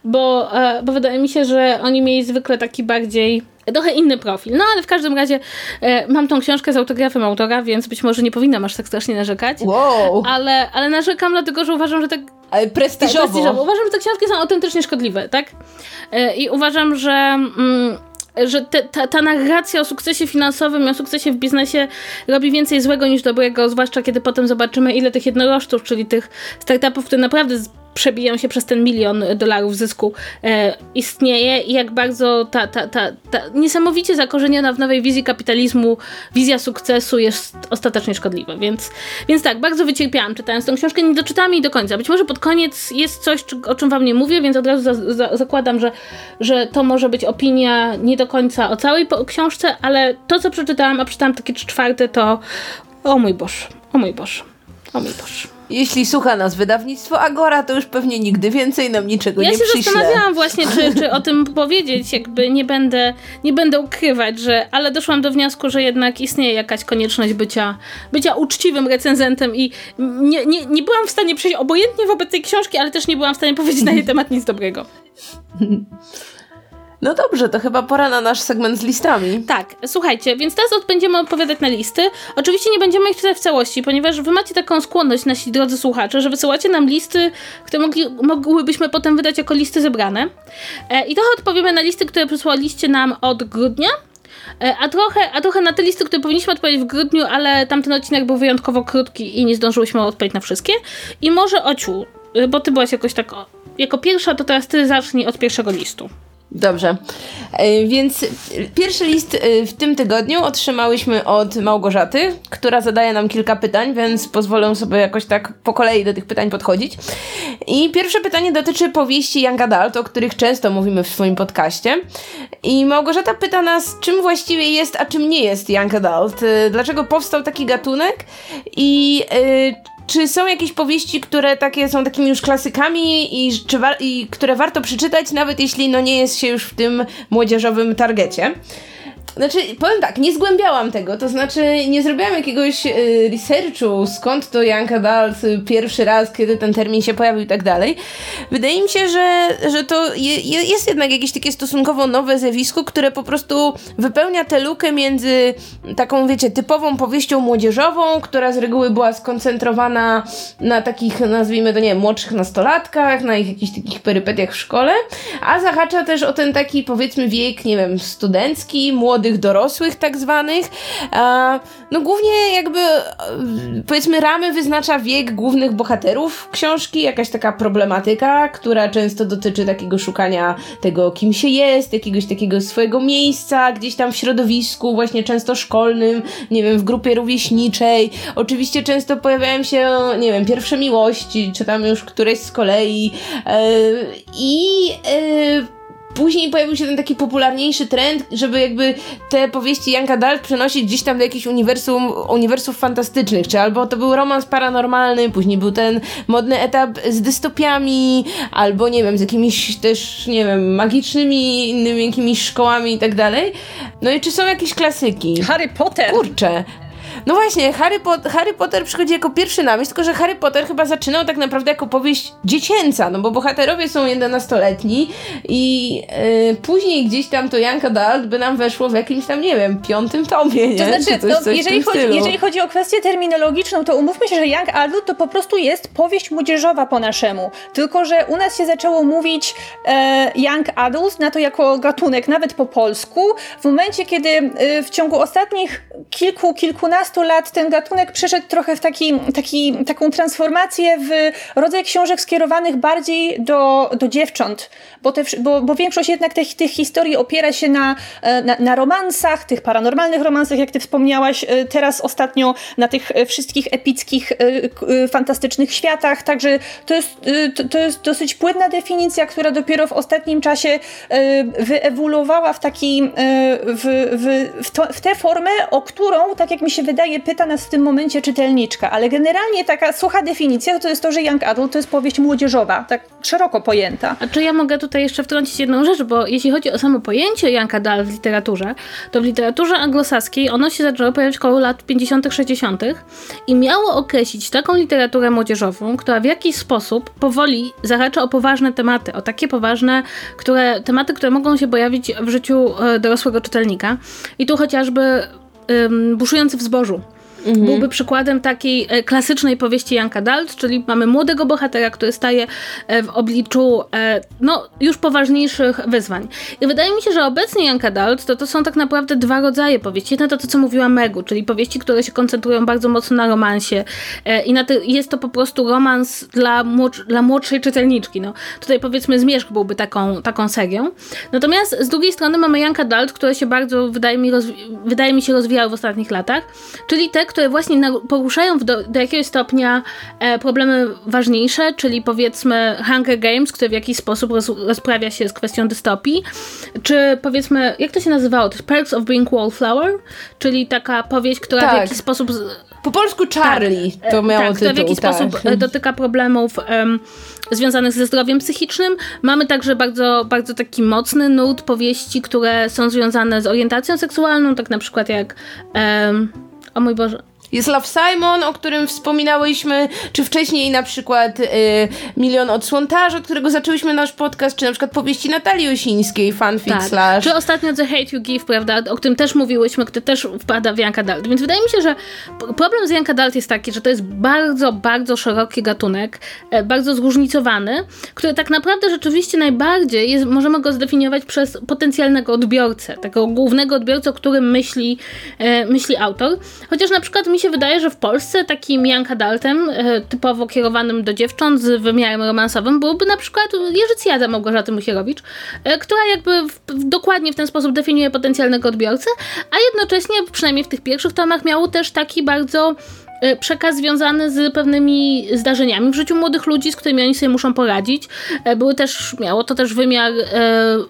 bo, e, bo wydaje mi się, że oni mieli zwykle taki bardziej trochę inny profil. No ale w każdym razie e, mam tą książkę z autografem autora, więc być może nie powinnam aż tak strasznie narzekać. Wow. Ale, ale narzekam dlatego, że uważam, że tak prestiżowo. prestiżowo. Uważam, że te książki są autentycznie szkodliwe, tak? E, I uważam, że... Mm, że te, ta, ta narracja o sukcesie finansowym i o sukcesie w biznesie robi więcej złego niż dobrego, zwłaszcza kiedy potem zobaczymy, ile tych jednorożców, czyli tych startupów, które naprawdę przebiją się przez ten milion dolarów zysku e, istnieje i jak bardzo ta, ta, ta, ta niesamowicie zakorzeniona w nowej wizji kapitalizmu wizja sukcesu jest ostatecznie szkodliwa. Więc, więc tak, bardzo wycierpiałam czytając tę książkę, nie doczytałam jej do końca. Być może pod koniec jest coś, o czym wam nie mówię, więc od razu za, za, zakładam, że, że to może być opinia nie do końca o całej książce, ale to, co przeczytałam, a przeczytałam takie czwarte, to o mój Boże, o mój Boże, o mój Boże. Jeśli słucha nas wydawnictwo Agora, to już pewnie nigdy więcej nam niczego ja nie przyśle. Ja się zastanawiałam właśnie, czy, czy o tym powiedzieć, jakby nie będę, nie będę ukrywać, że, ale doszłam do wniosku, że jednak istnieje jakaś konieczność bycia, bycia uczciwym recenzentem i nie, nie, nie byłam w stanie przejść obojętnie wobec tej książki, ale też nie byłam w stanie powiedzieć na jej temat nic dobrego. No dobrze, to chyba pora na nasz segment z listami. Tak, słuchajcie, więc teraz będziemy odpowiadać na listy. Oczywiście nie będziemy ich czytać w całości, ponieważ wy macie taką skłonność, nasi drodzy słuchacze, że wysyłacie nam listy, które mogli, mogłybyśmy potem wydać jako listy zebrane. E, I trochę odpowiemy na listy, które przysłaliście nam od grudnia. E, a trochę, a trochę na te listy, które powinniśmy odpowiedzieć w grudniu, ale tamten odcinek był wyjątkowo krótki i nie zdążyłyśmy odpowiedzieć na wszystkie. I może Ociu, e, bo ty byłaś jakoś tak jako pierwsza, to teraz ty zacznij od pierwszego listu. Dobrze. E, więc pierwszy list e, w tym tygodniu otrzymałyśmy od Małgorzaty, która zadaje nam kilka pytań, więc pozwolę sobie jakoś tak po kolei do tych pytań podchodzić. I pierwsze pytanie dotyczy powieści Young Adult, o których często mówimy w swoim podcaście. I Małgorzata pyta nas, czym właściwie jest, a czym nie jest Young Adult. E, dlaczego powstał taki gatunek i czy są jakieś powieści, które takie są takimi już klasykami i, czy i które warto przeczytać, nawet jeśli no nie jest się już w tym młodzieżowym targecie? Znaczy, powiem tak, nie zgłębiałam tego, to znaczy nie zrobiłam jakiegoś y, researchu, skąd to Young Adult y, pierwszy raz, kiedy ten termin się pojawił i tak dalej. Wydaje mi się, że, że to je, jest jednak jakieś takie stosunkowo nowe zjawisko, które po prostu wypełnia tę lukę między taką, wiecie, typową powieścią młodzieżową, która z reguły była skoncentrowana na takich, nazwijmy to, nie wiem, młodszych nastolatkach, na ich jakichś takich perypetiach w szkole, a zahacza też o ten taki, powiedzmy, wiek, nie wiem, studencki, młody młodych dorosłych tak zwanych. No głównie jakby powiedzmy ramy wyznacza wiek głównych bohaterów książki, jakaś taka problematyka, która często dotyczy takiego szukania tego, kim się jest, jakiegoś takiego swojego miejsca gdzieś tam w środowisku, właśnie często szkolnym, nie wiem, w grupie rówieśniczej. Oczywiście często pojawiają się, nie wiem, pierwsze miłości, czy tam już któreś z kolei. E, I Później pojawił się ten taki popularniejszy trend, żeby jakby te powieści Young Adult przenosić gdzieś tam do jakichś uniwersum, uniwersów fantastycznych, czy albo to był romans paranormalny, później był ten modny etap z dystopiami, albo nie wiem, z jakimiś też, nie wiem, magicznymi innymi jakimiś szkołami i tak dalej. No i czy są jakieś klasyki? Harry Potter! Kurczę, no właśnie, Harry, po Harry Potter przychodzi jako pierwszy na myśl, tylko że Harry Potter chyba zaczynał tak naprawdę jako powieść dziecięca, no bo bohaterowie są 11-letni i yy, później gdzieś tam to Young Adult by nam weszło w jakimś tam, nie wiem, piątym tomie, nie? To znaczy, coś, no, coś jeżeli, chodzi, jeżeli chodzi o kwestię terminologiczną, to umówmy się, że Young Adult to po prostu jest powieść młodzieżowa po naszemu. Tylko, że u nas się zaczęło mówić e, Young Adult na to jako gatunek, nawet po polsku, w momencie, kiedy e, w ciągu ostatnich kilku, kilkunastu 15 lat ten gatunek przeszedł trochę w taki, taki, taką transformację w rodzaj książek skierowanych bardziej do, do dziewcząt, bo, te, bo, bo większość jednak tych, tych historii opiera się na, e, na, na romansach, tych paranormalnych romansach, jak ty wspomniałaś, e, teraz ostatnio na tych e, wszystkich epickich, fantastycznych światach, także to jest, to, to jest dosyć płynna definicja, która dopiero w ostatnim czasie wyewoluowała w taki, w, w, w, to, w tę formę, o którą, tak jak mi się wydaje, wydaje, pyta nas w tym momencie czytelniczka, ale generalnie taka sucha definicja to jest to, że Young Adult to jest powieść młodzieżowa, tak szeroko pojęta. A czy ja mogę tutaj jeszcze wtrącić jedną rzecz, bo jeśli chodzi o samo pojęcie Young Adult w literaturze, to w literaturze anglosaskiej ono się zaczęło pojawiać koło lat 50., 60. i miało określić taką literaturę młodzieżową, która w jakiś sposób powoli zahacza o poważne tematy, o takie poważne które, tematy, które mogą się pojawić w życiu e, dorosłego czytelnika. I tu chociażby buszujący w zbożu mhm. byłby przykładem takiej e, klasycznej powieści Young Adult, czyli mamy młodego bohatera, który staje e, w obliczu e, no, już poważniejszych wyzwań. I wydaje mi się, że obecnie Young Adult to, to są tak naprawdę dwa rodzaje powieści. Jedna to to, co mówiła Megu, czyli powieści, które się koncentrują bardzo mocno na romansie i na te, jest to po prostu romans dla, młodsz, dla młodszej czytelniczki. No, tutaj powiedzmy Zmierzch byłby taką, taką serią. Natomiast z drugiej strony mamy Young Adult, które się bardzo, wydaje mi, wydaje mi się, rozwijały w ostatnich latach, czyli te, które właśnie poruszają do, do jakiegoś stopnia e, problemy ważniejsze, czyli powiedzmy Hunger Games, które w jakiś sposób roz, rozprawia się z kwestią dystopii, czy powiedzmy, jak to się nazywało? To Perks of Being Wallflower, czyli taka powieść, która tak. w jakiś sposób po polsku Charlie tak, to miało tak, tytuł. W jakiś tak. sposób e, dotyka problemów um, związanych ze zdrowiem psychicznym. Mamy także bardzo, bardzo taki mocny nurt powieści, które są związane z orientacją seksualną, tak na przykład jak um, o mój Boże, jest Love Simon, o którym wspominałyśmy, czy wcześniej na przykład y, Milion Odsłontarzy, od którego zaczęłyśmy nasz podcast, czy na przykład powieści Natalii Osińskiej, fanfic tak. slash. Czy ostatnio The Hate You Give, prawda, o którym też mówiłyśmy, który też wpada w Young Adult. Więc wydaje mi się, że problem z Young Adult jest taki, że to jest bardzo, bardzo szeroki gatunek, e, bardzo zróżnicowany, który tak naprawdę rzeczywiście najbardziej jest, możemy go zdefiniować przez potencjalnego odbiorcę, tego głównego odbiorcę, o którym myśli, e, myśli autor. Chociaż na przykład mi się wydaje, że w Polsce takim young adultem, e, typowo kierowanym do dziewcząt z wymiarem romansowym, byłby na przykład Jerzy Cjada Małgorzaty Musielowicz, e, która jakby w, dokładnie w ten sposób definiuje potencjalnego odbiorcę, a jednocześnie, przynajmniej w tych pierwszych tomach, miał też taki bardzo e, przekaz związany z pewnymi zdarzeniami w życiu młodych ludzi, z którymi oni sobie muszą poradzić. Były też, miało to też wymiar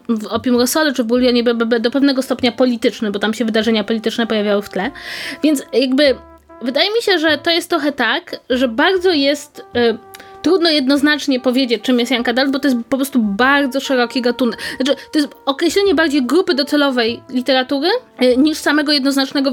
w Opium Rosole czy w Bulionie BBB do pewnego stopnia polityczny, bo tam się wydarzenia polityczne pojawiały w tle. Więc jakby wydaje mi się, że to jest trochę tak, że bardzo jest. Y, trudno jednoznacznie powiedzieć, czym jest Young Adult, bo to jest po prostu bardzo szeroki gatunek. Znaczy, to jest określenie bardziej grupy docelowej literatury y, niż samego jednoznacznego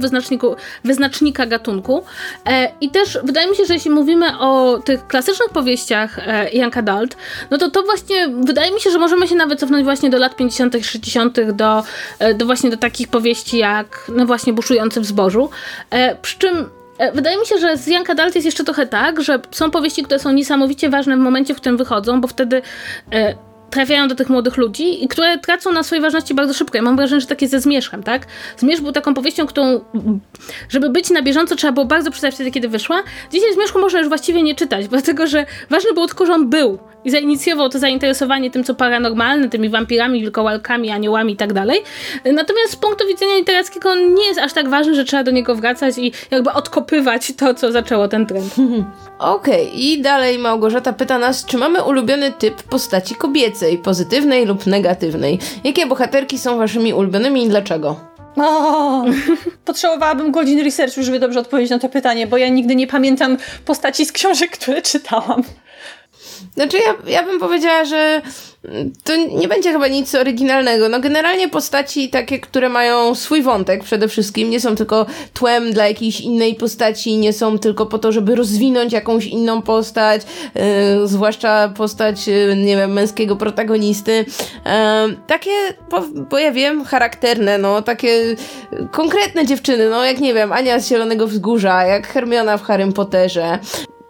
wyznacznika gatunku. E, I też wydaje mi się, że jeśli mówimy o tych klasycznych powieściach e, Young Adult, no to to właśnie wydaje mi się, że możemy się nawet cofnąć właśnie do lat 50., 60., do, e, do właśnie do takich powieści jak no właśnie Buszujący w zbożu. E, przy czym wydaje mi się, że z Janka Dalt jest jeszcze trochę tak, że są powieści, które są niesamowicie ważne w momencie, w którym wychodzą, bo wtedy e, trafiają do tych młodych ludzi i które tracą na swojej ważności bardzo szybko. Ja mam wrażenie, że tak jest ze Zmierzchem, tak? Zmierzch był taką powieścią, którą, żeby być na bieżąco, trzeba było bardzo przeczytać wtedy, kiedy wyszła. Dzisiaj Zmierzchu można już właściwie nie czytać, dlatego że ważne było tylko, że on był i zainicjował to zainteresowanie tym, co paranormalne, tymi wampirami, wilkołakami, aniołami i tak dalej. Natomiast z punktu widzenia literackiego on nie jest aż tak ważny, że trzeba do niego wracać i jakby odkopywać to, co zaczęło ten trend. Okej, okay. i dalej Małgorzata pyta nas, czy mamy ulubiony typ postaci kobiecej, pozytywnej lub negatywnej? Jakie bohaterki są waszymi ulubionymi i dlaczego? O, potrzebowałabym godzin researchu, żeby dobrze odpowiedzieć na to pytanie, bo ja nigdy nie pamiętam postaci z książek, które czytałam. Znaczy ja, ja bym powiedziała, że to nie będzie chyba nic oryginalnego. No generalnie postaci takie, które mają swój wątek przede wszystkim, nie są tylko tłem dla jakiejś innej postaci, nie są tylko po to, żeby rozwinąć jakąś inną postać, yy, zwłaszcza postać, yy, nie wiem, męskiego protagonisty. Yy, takie, bo, bo, ja wiem, charakterne, no, takie konkretne dziewczyny, no, jak nie wiem, Ania z Zielonego Wzgórza, jak Hermiona w Harrym Potterze.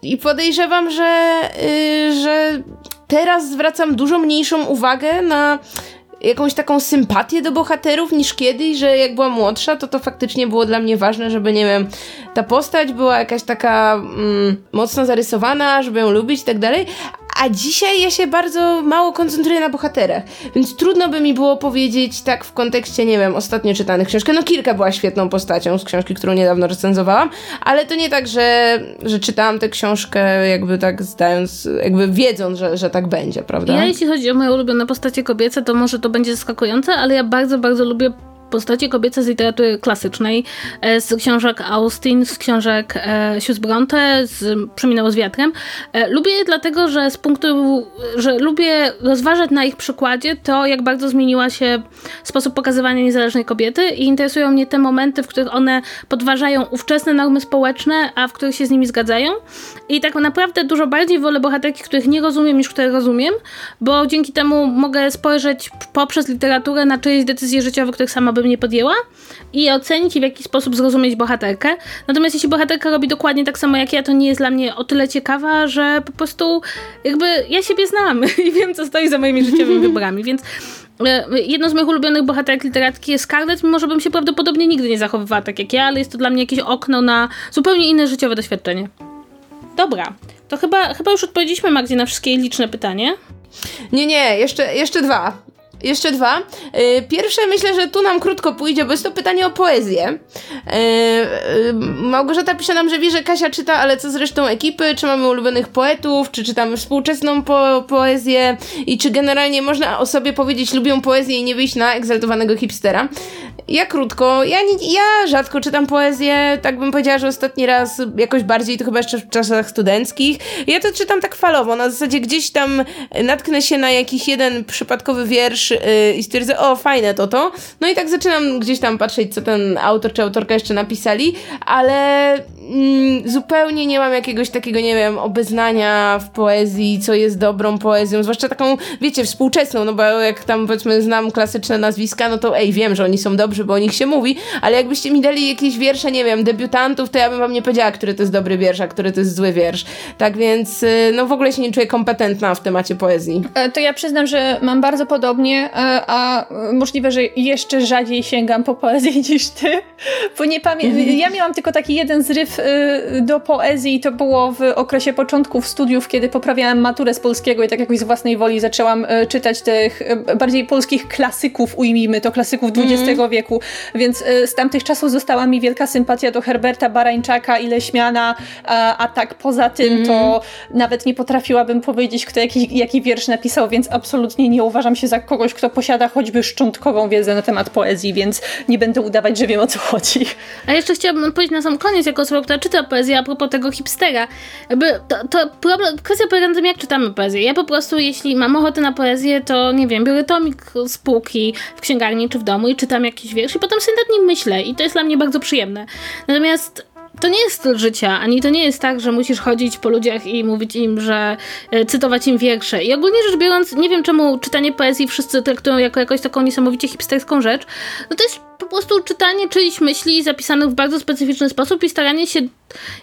I podejrzewam, że, yy, że teraz zwracam dużo mniejszą uwagę na jakąś taką sympatię do bohaterów niż kiedyś, że jak byłam młodsza, to to faktycznie było dla mnie ważne, żeby, nie wiem, ta postać była jakaś taka mm, mocno zarysowana, żeby ją lubić i tak dalej, a dzisiaj ja się bardzo mało koncentruję na bohaterach, więc trudno by mi było powiedzieć tak w kontekście, nie wiem, ostatnio czytanych książek. No kilka była świetną postacią z książki, którą niedawno recenzowałam, ale to nie tak, że, że czytałam tę książkę jakby tak zdając, jakby wiedząc, że, że tak będzie, prawda? Ja jeśli chodzi o moje ulubione postacie kobiece, to może to będzie zaskakujące, ale ja bardzo, bardzo lubię postacie kobiece z literatury klasycznej, e, z książek Austin, z książek e, Sius Bronte, z Przeminęło z wiatrem. E, lubię je dlatego, że z punktu, że lubię rozważać na ich przykładzie to, jak bardzo zmieniła się sposób pokazywania niezależnej kobiety i interesują mnie te momenty, w których one podważają ówczesne normy społeczne, a w których się z nimi zgadzają. I tak naprawdę dużo bardziej wolę bohaterki, których nie rozumiem, niż które rozumiem, bo dzięki temu mogę spojrzeć poprzez literaturę na czyjeś decyzje życiowe, których sama bym bym nie podjęła i ocenić i w jakiś sposób zrozumieć bohaterkę. Natomiast jeśli bohaterka robi dokładnie tak samo jak ja, to nie jest dla mnie o tyle ciekawa, że po prostu jakby ja siebie znam i wiem, co stoi za moimi życiowymi wyborami, więc e, jedną z moich ulubionych bohaterek literacki jest Scarlett, mimo że bym się prawdopodobnie nigdy nie zachowywała tak jak ja, ale jest to dla mnie jakieś okno na zupełnie inne życiowe doświadczenie. Dobra, to chyba, chyba już odpowiedzieliśmy Magdzie na wszystkie liczne pytania. Nie, nie, jeszcze, jeszcze dwa. Jeszcze dwa. Y, pierwsze myślę, że tu nam krótko pójdzie, bo jest to pytanie o poezję. Y, y, Małgorzata pisze nam, że wie, że Kasia czyta, ale co z resztą ekipy? Czy mamy ulubionych poetów? Czy czytamy współczesną po poezję? I czy generalnie można o sobie powiedzieć, lubią poezję i nie wyjść na egzaltowanego hipstera? Ja krótko, ja, nie, ja rzadko czytam poezję, tak bym powiedziała, że ostatni raz jakoś bardziej, to chyba jeszcze w czasach studenckich. Ja to czytam tak falowo, na zasadzie gdzieś tam natknę się na jakiś jeden przypadkowy wiersz yy, i stwierdzę, o fajne to to. No i tak zaczynam gdzieś tam patrzeć, co ten autor czy autorka jeszcze napisali, ale mm, zupełnie nie mam jakiegoś takiego, nie wiem, obeznania w poezji, co jest dobrą poezją, zwłaszcza taką, wiecie, współczesną, no bo jak tam powiedzmy znam klasyczne nazwiska, no to ej, wiem, że oni są dobrzy, bo o nich się mówi, ale jakbyście mi dali jakieś wiersze, nie wiem, debiutantów, to ja bym wam nie powiedziała, który to jest dobry wiersz, a który to jest zły wiersz. Tak więc, y, no w ogóle się nie czuję kompetentna w temacie poezji. E, to ja przyznam, że mam bardzo podobnie, e, a możliwe, że jeszcze rzadziej sięgam po poezję niż ty, bo nie pamiętam. Ja miałam tylko taki jeden zryw y, do poezji to było w okresie początków studiów, kiedy poprawiałam maturę z polskiego i tak jakoś z własnej woli zaczęłam y, czytać tych y, bardziej polskich klasyków, ujmijmy to, klasyków XX wieku, więc z tamtych czasów została mi wielka sympatia do Herberta Barańczaka i Leśmiana, a, a tak poza tym to nawet nie potrafiłabym powiedzieć, kto jaki, jaki wiersz napisał, więc absolutnie nie uważam się za kogoś, kto posiada choćby szczątkową wiedzę na temat poezji, więc nie będę udawać, że wiem o co chodzi. A jeszcze chciałabym powiedzieć na sam koniec, jako osoba, która czyta poezję, a propos tego hipstera. Jakby to, to problem, kwestia polega na tym, jak czytamy poezję. Ja po prostu, jeśli mam ochotę na poezję, to nie wiem, biorę tomik z półki w księgarni czy w domu i czytam jakiś wiersz i potem sobie nad nim myślę i to jest dla mnie bardzo przyjemne. Natomiast to nie jest styl życia, ani to nie jest tak, że musisz chodzić po ludziach i mówić im, że e, cytować im wiersze. I ogólnie rzecz biorąc, nie wiem czemu czytanie poezji wszyscy traktują jako jakąś taką niesamowicie hipsterską rzecz. No to jest po prostu czytanie czyichś myśli zapisanych w bardzo specyficzny sposób i staranie się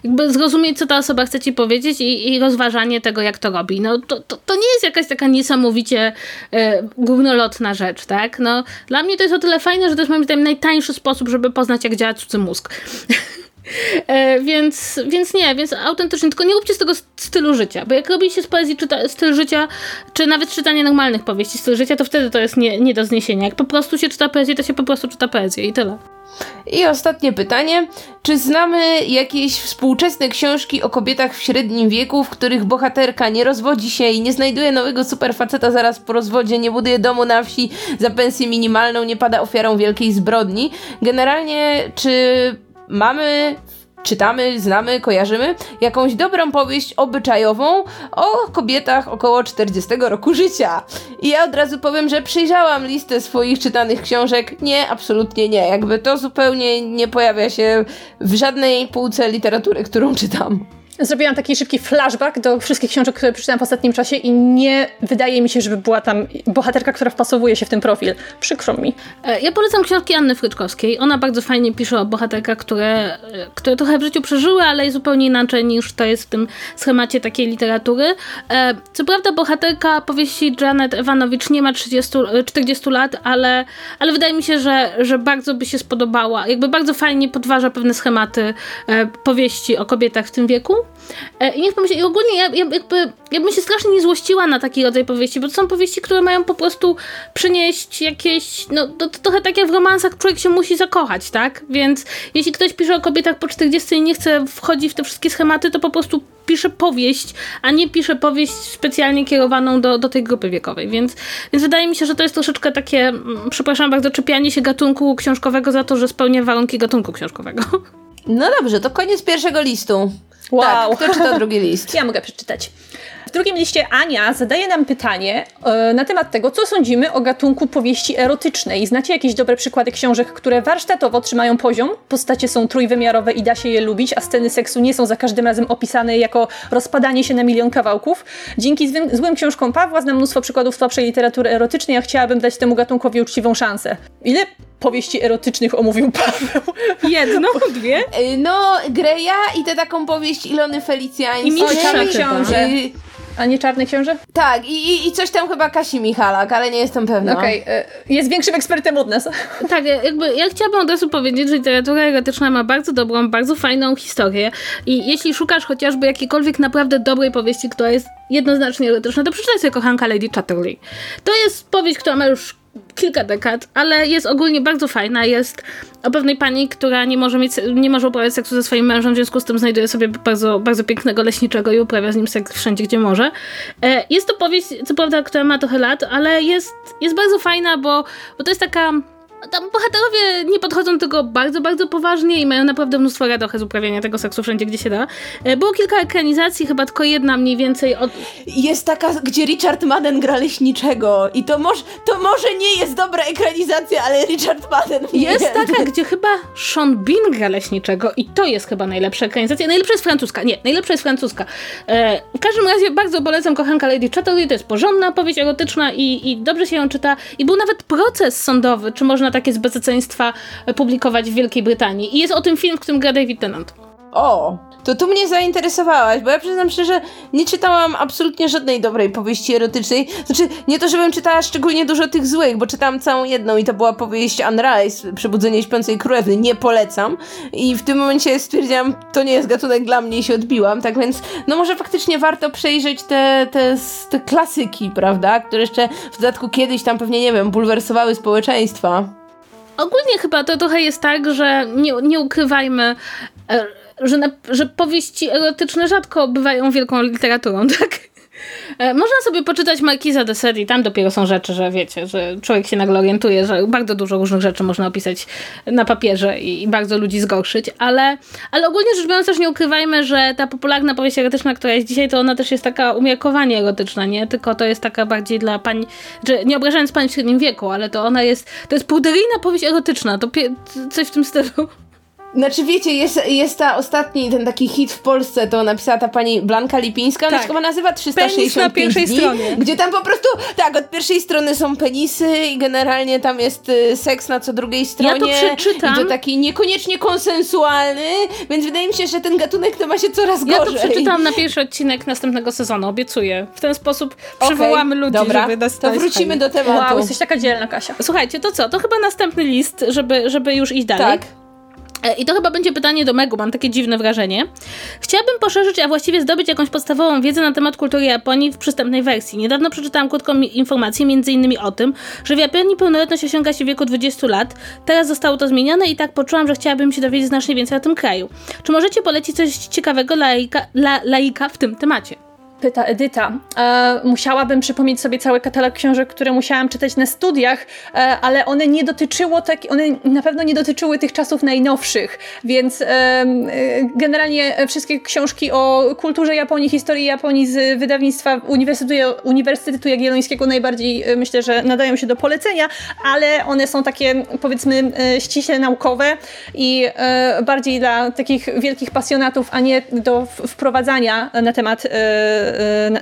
jakby zrozumieć, co ta osoba chce ci powiedzieć i, i rozważanie tego, jak to robi. No to, to, to nie jest jakaś taka niesamowicie e, górnolotna rzecz, tak? No dla mnie to jest o tyle fajne, że to jest moim zdaniem najtańszy sposób, żeby poznać, jak działa cudzy mózg. E, więc, więc nie, więc autentycznie, tylko nie róbcie z tego stylu życia, bo jak robicie z poezji czyta, styl życia, czy nawet czytanie normalnych powieści styl życia, to wtedy to jest nie, nie do zniesienia. Jak po prostu się czyta poezję, to się po prostu czyta poezję i tyle. I ostatnie pytanie. Czy znamy jakieś współczesne książki o kobietach w średnim wieku, w których bohaterka nie rozwodzi się i nie znajduje nowego superfaceta zaraz po rozwodzie, nie buduje domu na wsi za pensję minimalną, nie pada ofiarą wielkiej zbrodni? Generalnie, czy mamy czytamy, znamy, kojarzymy jakąś dobrą powieść obyczajową o kobietach około 40 roku życia. I ja od razu powiem, że przyjrzałam listę swoich czytanych książek. Nie, absolutnie nie. Jakby to zupełnie nie pojawia się w żadnej półce literatury, którą czytam. Zrobiłam taki szybki flashback do wszystkich książek, które przeczytałam w ostatnim czasie i nie wydaje mi się, żeby była tam bohaterka, która wpasowuje się w ten profil. Przykro mi. E, ja polecam książki Anny Fryczkowskiej. Ona bardzo fajnie pisze o bohaterkach, które, e, które trochę w życiu przeżyły, ale zupełnie inaczej niż to jest w tym schemacie takiej literatury. E, co prawda bohaterka powieści Janet Ewanowicz nie ma 30, 40 lat, ale, ale wydaje mi się, że, że bardzo by się spodobała. Jakby bardzo fajnie podważa pewne schematy powieści o kobietach w tym wieku. E, I niech pomyśli, i ogólnie ja, ja, jakby, ja bym się strasznie nie złościła na taki rodzaj powieści, bo to są powieści, które mają po prostu przynieść jakieś, no to, to trochę tak jak w romansach człowiek się musi zakochać, tak? Więc jeśli ktoś pisze o kobietach po 40 i nie chce wchodzić w te wszystkie schematy, to po prostu pisze powieść, a nie pisze powieść specjalnie kierowaną do, do tej grupy wiekowej. Więc, więc wydaje mi się, że to jest troszeczkę takie, mm, przepraszam bardzo, czepianie się gatunku książkowego za to, że spełnia warunki gatunku książkowego. No dobrze, to koniec pierwszego listu. Wow. Tak, kto czyta drugi list? Ja mogę przeczytać. W drugim liście Ania zadaje nam pytanie e, na temat tego, co sądzimy o gatunku powieści erotycznej. Znacie jakieś dobre przykłady książek, które warsztatowo trzymają poziom? Postacie są trójwymiarowe i da się je lubić, a sceny seksu nie są za każdym razem opisane jako rozpadanie się na milion kawałków. Dzięki złym, złym książkom Pawła znam mnóstwo przykładów słabszej literatury erotycznej, a chciałabym dać temu gatunkowi uczciwą szansę. Ile powieści erotycznych omówił Paweł? Jedno, dwie? Y, no, Greja i tę taką powieść Ilony Felicjańskiej. I Milczarny Książę. A nie Czarny Książę? Tak, i, i coś tam chyba Kasi Michalak, ale nie jestem pewna. Okej, okay. jest większym ekspertem od nas. Tak, jakby ja chciałabym od razu powiedzieć, że literatura erotyczna ma bardzo dobrą, bardzo fajną historię i jeśli szukasz chociażby jakiejkolwiek naprawdę dobrej powieści, która jest jednoznacznie erotyczna, to przeczytaj sobie Kochanka Lady Chatterley. To jest powieść, która ma już kilka dekad, ale jest ogólnie bardzo fajna. Jest o pewnej pani, która nie może mieć, nie może uprawiać seksu ze swoim mężem, w związku z tym znajduje sobie bardzo, bardzo pięknego leśniczego i uprawia z nim seks wszędzie, gdzie może. E, jest to powieść, co prawda, która ma trochę lat, ale jest, jest bardzo fajna, bo, bo to jest taka tam bohaterowie nie podchodzą do tego bardzo, bardzo poważnie i mają naprawdę mnóstwo radochy z uprawiania tego seksu wszędzie, gdzie się da. E, było kilka ekranizacji, chyba tylko jedna mniej więcej od... Jest taka, gdzie Richard Madden gra leśniczego i to, moż, to może nie jest dobra ekranizacja, ale Richard Madden Jest taka, gdzie chyba Sean Bean gra leśniczego i to jest chyba najlepsza ekranizacja. Najlepsza jest francuska. Nie, najlepsza jest francuska. E, w każdym razie bardzo polecam kochanka Lady Chatterley, to jest porządna powieść erotyczna i, i dobrze się ją czyta. I był nawet proces sądowy, czy można takie zbezeceństwa publikować w Wielkiej Brytanii. I jest o tym film, w którym gra David Tennant. O, to tu mnie zainteresowałaś, bo ja przyznam szczerze, nie czytałam absolutnie żadnej dobrej powieści erotycznej. Znaczy, nie to, żebym czytała szczególnie dużo tych złych, bo czytałam całą jedną i to była powieść Unrise, Przebudzenie śpiącej królewny. Nie polecam. I w tym momencie stwierdziłam, to nie jest gatunek dla mnie i się odbiłam. Tak więc, no może faktycznie warto przejrzeć te, te, te klasyki, prawda? Które jeszcze w dodatku kiedyś tam pewnie, nie wiem, bulwersowały społeczeństwa. Ogólnie chyba to trochę jest tak, że nie, nie ukrywajmy, e, że, na, że powieści erotyczne rzadko bywają wielką literaturą, tak? E, można sobie poczytać Markiza de Sade i tam dopiero są rzeczy, że wiecie, że człowiek się nagle orientuje, że bardzo dużo różnych rzeczy można opisać na papierze i, i bardzo ludzi zgorszyć, ale, ale ogólnie rzecz biorąc też nie ukrywajmy, że ta popularna powieść erotyczna, która jest dzisiaj, to ona też jest taka umiarkowanie erotyczna, nie? Tylko to jest taka bardziej dla pań, że nie obrażając pań w średnim wieku, ale to ona jest, to jest puderyjna powieść erotyczna, to coś w tym stylu. Znaczy wiecie, jest, jest ta ostatni, ten taki hit w Polsce, to napisała ta pani Blanka Lipińska, ona tak. się chyba nazywa 365 na pierwszej dni, stronie. Gdzie tam po prostu, tak, od pierwszej strony są penisy i generalnie tam jest y, seks na co drugiej stronie. Ja to przeczytam. I to taki niekoniecznie konsensualny, więc wydaje mi się, że ten gatunek to ma się coraz gorzej. Ja to przeczytam na pierwszy odcinek następnego sezonu, obiecuję. W ten sposób przywołamy okay, ludzi, dobra. żeby nas To wrócimy do tematu. Wow, jesteś taka dzielna, Kasia. Słuchajcie, to co? To chyba następny list, żeby, żeby już iść dalej. Tak. E, I to chyba będzie pytanie do Megu, mam takie dziwne wrażenie. Chciałabym poszerzyć, a właściwie zdobyć jakąś podstawową wiedzę na temat kultury Japonii w przystępnej wersji. Niedawno przeczytałam krótką informację m.in. o tym, że w Japonii pełnoletność osiąga się w wieku 20 lat. Teraz zostało to zmienione i tak poczułam, że chciałabym się dowiedzieć znacznie więcej o tym kraju. Czy możecie polecić coś ciekawego laika, dla laika w tym temacie? Pyta Edyta. E, musiałabym przypomnieć sobie cały katalog książek, które musiałam czytać na studiach, e, ale one nie dotyczyło tak, one na pewno nie dotyczyły tych czasów najnowszych, więc e, generalnie wszystkie książki o kulturze Japonii, historii Japonii z wydawnictwa Uniwersytetu, Uniwersytetu Jagiellońskiego najbardziej e, myślę, że nadają się do polecenia, ale one są takie powiedzmy e, ściśle naukowe i e, bardziej dla takich wielkich pasjonatów, a nie do wprowadzania na temat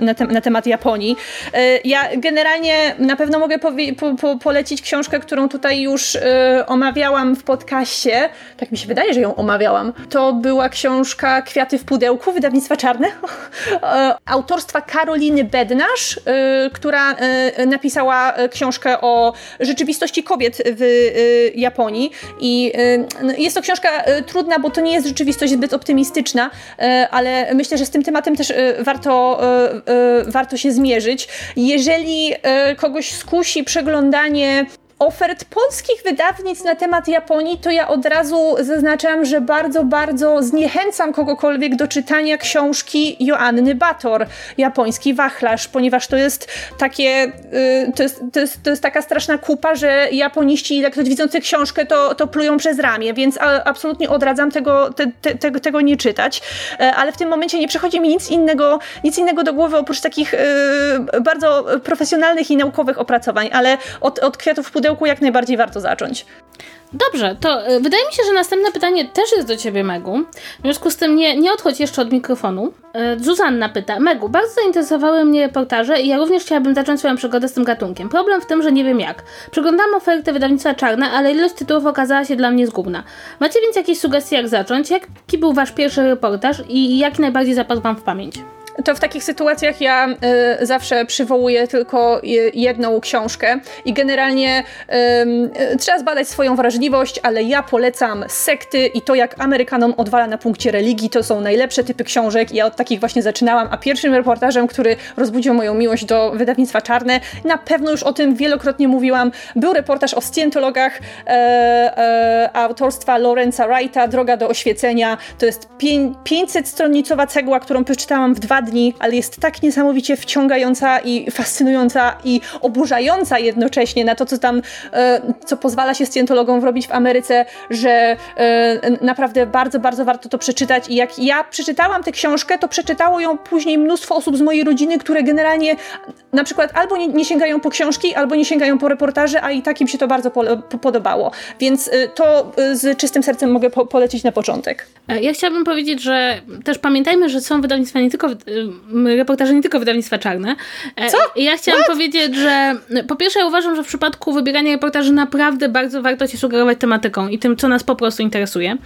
na, na, temat Japonii. E, ja generalnie na pewno mogę po, po, polecić książkę, którą tutaj już e, omawiałam w podcaście. Tak mi się wydaje, że ją omawiałam. To była książka Kwiaty w pudełku, wydawnictwa Czarne, autorstwa Karoliny Bednarz, która napisała książkę o rzeczywistości kobiet w Japonii. I no, jest to książka trudna, bo to nie jest rzeczywistość zbyt optymistyczna, ale myślę, że z tym tematem też warto E, warto się zmierzyć. Jeżeli e, kogoś skusi przeglądanie ofert polskich wydawnic na temat Japonii, to ja od razu zaznaczam, że bardzo, bardzo zniechęcam kogokolwiek do czytania książki Joanny Bator, Japoński wachlarz, ponieważ to jest takie, y, to jest, to jest, to jest taka straszna kupa, że japoniści, jak ktoś widzący książkę, to, to plują przez ramię, więc absolutnie odradzam tego, te, te, tego nie czytać, e, ale w tym momencie nie przychodzi mi nic innego, nic innego do głowy oprócz takich y, bardzo profesjonalnych i naukowych opracowań, ale od, od kwiatów pudeł pudełku jak najbardziej warto zacząć. Dobrze, to y, wydaje mi się, że następne pytanie też jest do ciebie, Megu. W związku z tym nie, nie odchodź jeszcze od mikrofonu. Y, Zuzanna pyta, Megu, bardzo zainteresowały mnie reportaże i ja również chciałabym zacząć swoją przygodę z tym gatunkiem. Problem w tym, że nie wiem jak. Przeglądam ofertę wydawnictwa Czarne, ale ilość tytułów okazała się dla mnie zgubna. Macie więc jakieś sugestie, jak zacząć? Jaki był wasz pierwszy reportaż i jaki najbardziej zapadł wam w pamięć? To w takich sytuacjach ja y, zawsze przywołuję tylko jedną książkę i generalnie y, trzeba zbadać swoją wrażliwość, ale ja polecam sekty i to, jak Amerykanom odwala na punkcie religii, to są najlepsze typy książek. Ja od takich właśnie zaczynałam, a pierwszym reportażem, który rozbudził moją miłość do wydawnictwa Czarne, na pewno już o tym wielokrotnie mówiłam, był reportaż o scjentologach e, e, autorstwa Lorenza Wrighta, Droga do oświecenia. To jest 500-stronicowa cegła, którą przeczytałam w dwa dni, ale jest tak niesamowicie wciągająca i fascynująca i oburzająca jednocześnie na to, co tam, e, co pozwala się scjentologom robić w Ameryce, że e, naprawdę bardzo, bardzo warto to przeczytać i jak ja przeczytałam tę książkę, to przeczytało ją później mnóstwo osób z mojej rodziny, które generalnie na przykład albo nie, nie sięgają po książki, albo nie sięgają po reportaże, a i tak im się to bardzo po, po, podobało. Więc y, to y, z czystym sercem mogę po, polecić na początek. E, ja chciałabym powiedzieć, że też pamiętajmy, że są wydawnictwa nie tylko, y, reportaże nie tylko wydawnictwa czarne. Co? Ja chciałam What? powiedzieć, że po pierwsze ja uważam, że w przypadku wybierania reportaży naprawdę bardzo warto się sugerować tematyką i tym, co nas po prostu interesuje.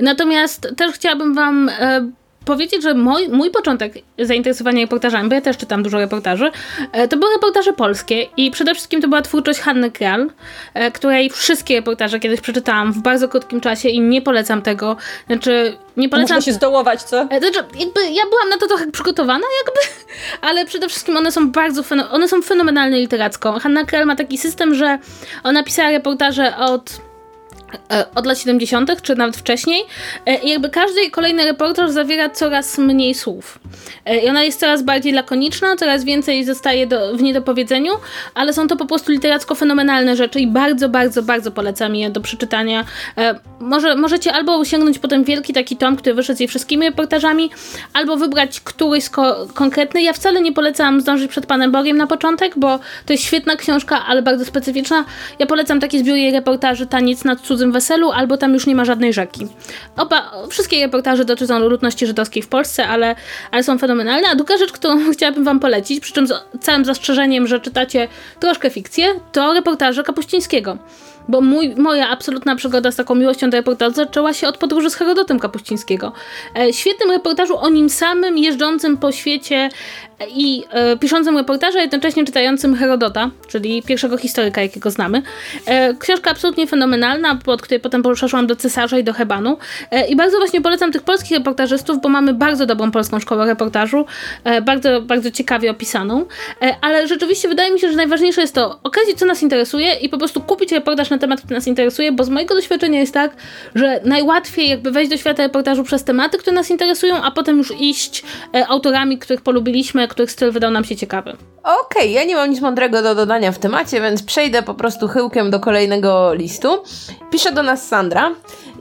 Natomiast też chciałabym wam e, powiedzieć, że mój, mój początek zainteresowania reportażami, bo ja też czytam dużo reportaży, e, to były reportaże polskie i przede wszystkim to była twórczość Hanny Kral, e, której wszystkie reportaże kiedyś przeczytałam w bardzo krótkim czasie i nie polecam tego. Znaczy, nie polecam... Można się zdołować, co? E, znaczy, jakby ja byłam na to trochę przygotowana, jakby, ale przede wszystkim one są bardzo, one są fenomenalne literacko. Hanna Kral ma taki system, że ona pisała reportaże od od lat 70., czy nawet wcześniej. E, I jakby każdy kolejny reportaż zawiera coraz mniej słów. E, I ona jest coraz bardziej lakoniczna, coraz więcej zostaje do, w niedopowiedzeniu, ale są to po prostu literacko fenomenalne rzeczy i bardzo, bardzo, bardzo polecam je do przeczytania. Może, możecie albo sięgnąć po ten wielki taki tom, który wyszedł z jej wszystkimi reportażami, albo wybrać któryś ko- konkretny. Ja wcale nie polecam zdążyć przed Panem Bogiem na początek, bo to jest świetna książka, ale bardzo specyficzna. Ja polecam taki zbiór jej reportaży Taniec nad cudzym weselu, albo tam już nie ma żadnej rzeki. Oba, wszystkie reportaże dotyczą ludności żydowskiej w Polsce, ale, ale są fenomenalne. A druga rzecz, którą chciałabym wam polecić, przy czym z całym zastrzeżeniem, że czytacie troszkę fikcję, to reportaże Kapuścińskiego bo mój, moja absolutna przygoda z taką miłością do reportażu zaczęła się od podróży z Herodotem Kapuścińskiego. E, świetnym reportażu o nim samym, jeżdżącym po świecie i e, piszącym reportaże, jednocześnie czytającym Herodota, czyli pierwszego historyka, jakiego znamy. E, książka absolutnie fenomenalna, pod której potem przeszłam do Cesarza i do Hebanu. E, I bardzo właśnie polecam tych polskich reportażystów, bo mamy bardzo dobrą polską szkołę reportażu, e, bardzo, bardzo ciekawie opisaną. E, ale rzeczywiście wydaje mi się, że najważniejsze jest to okazji, co nas interesuje i po prostu kupić reportaż na temat, który nas interesuje, bo z mojego doświadczenia jest tak, że najłatwiej jakby wejść do świata reportażu przez tematy, które nas interesują, a potem już iść e, autorami, których polubiliśmy, których styl wydał nam się ciekawy. Okej, okay, ja nie mam nic mądrego do dodania w temacie, więc przejdę po prostu chyłkiem do kolejnego listu. Pisze do nas Sandra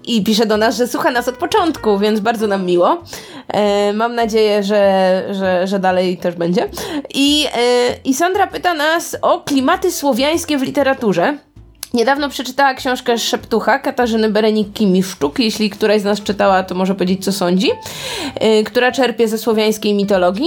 i pisze do nas, że słucha nas od początku, więc bardzo nam miło. E, mam nadzieję, że, że, że dalej też będzie. I, e, I Sandra pyta nas o klimaty słowiańskie w literaturze. Niedawno przeczytała książkę Szeptucha Katarzyny Bereniki-Miszczuk. Jeśli któraś z nas czytała, to może powiedzieć, co sądzi. Yy, która czerpie ze słowiańskiej mitologii.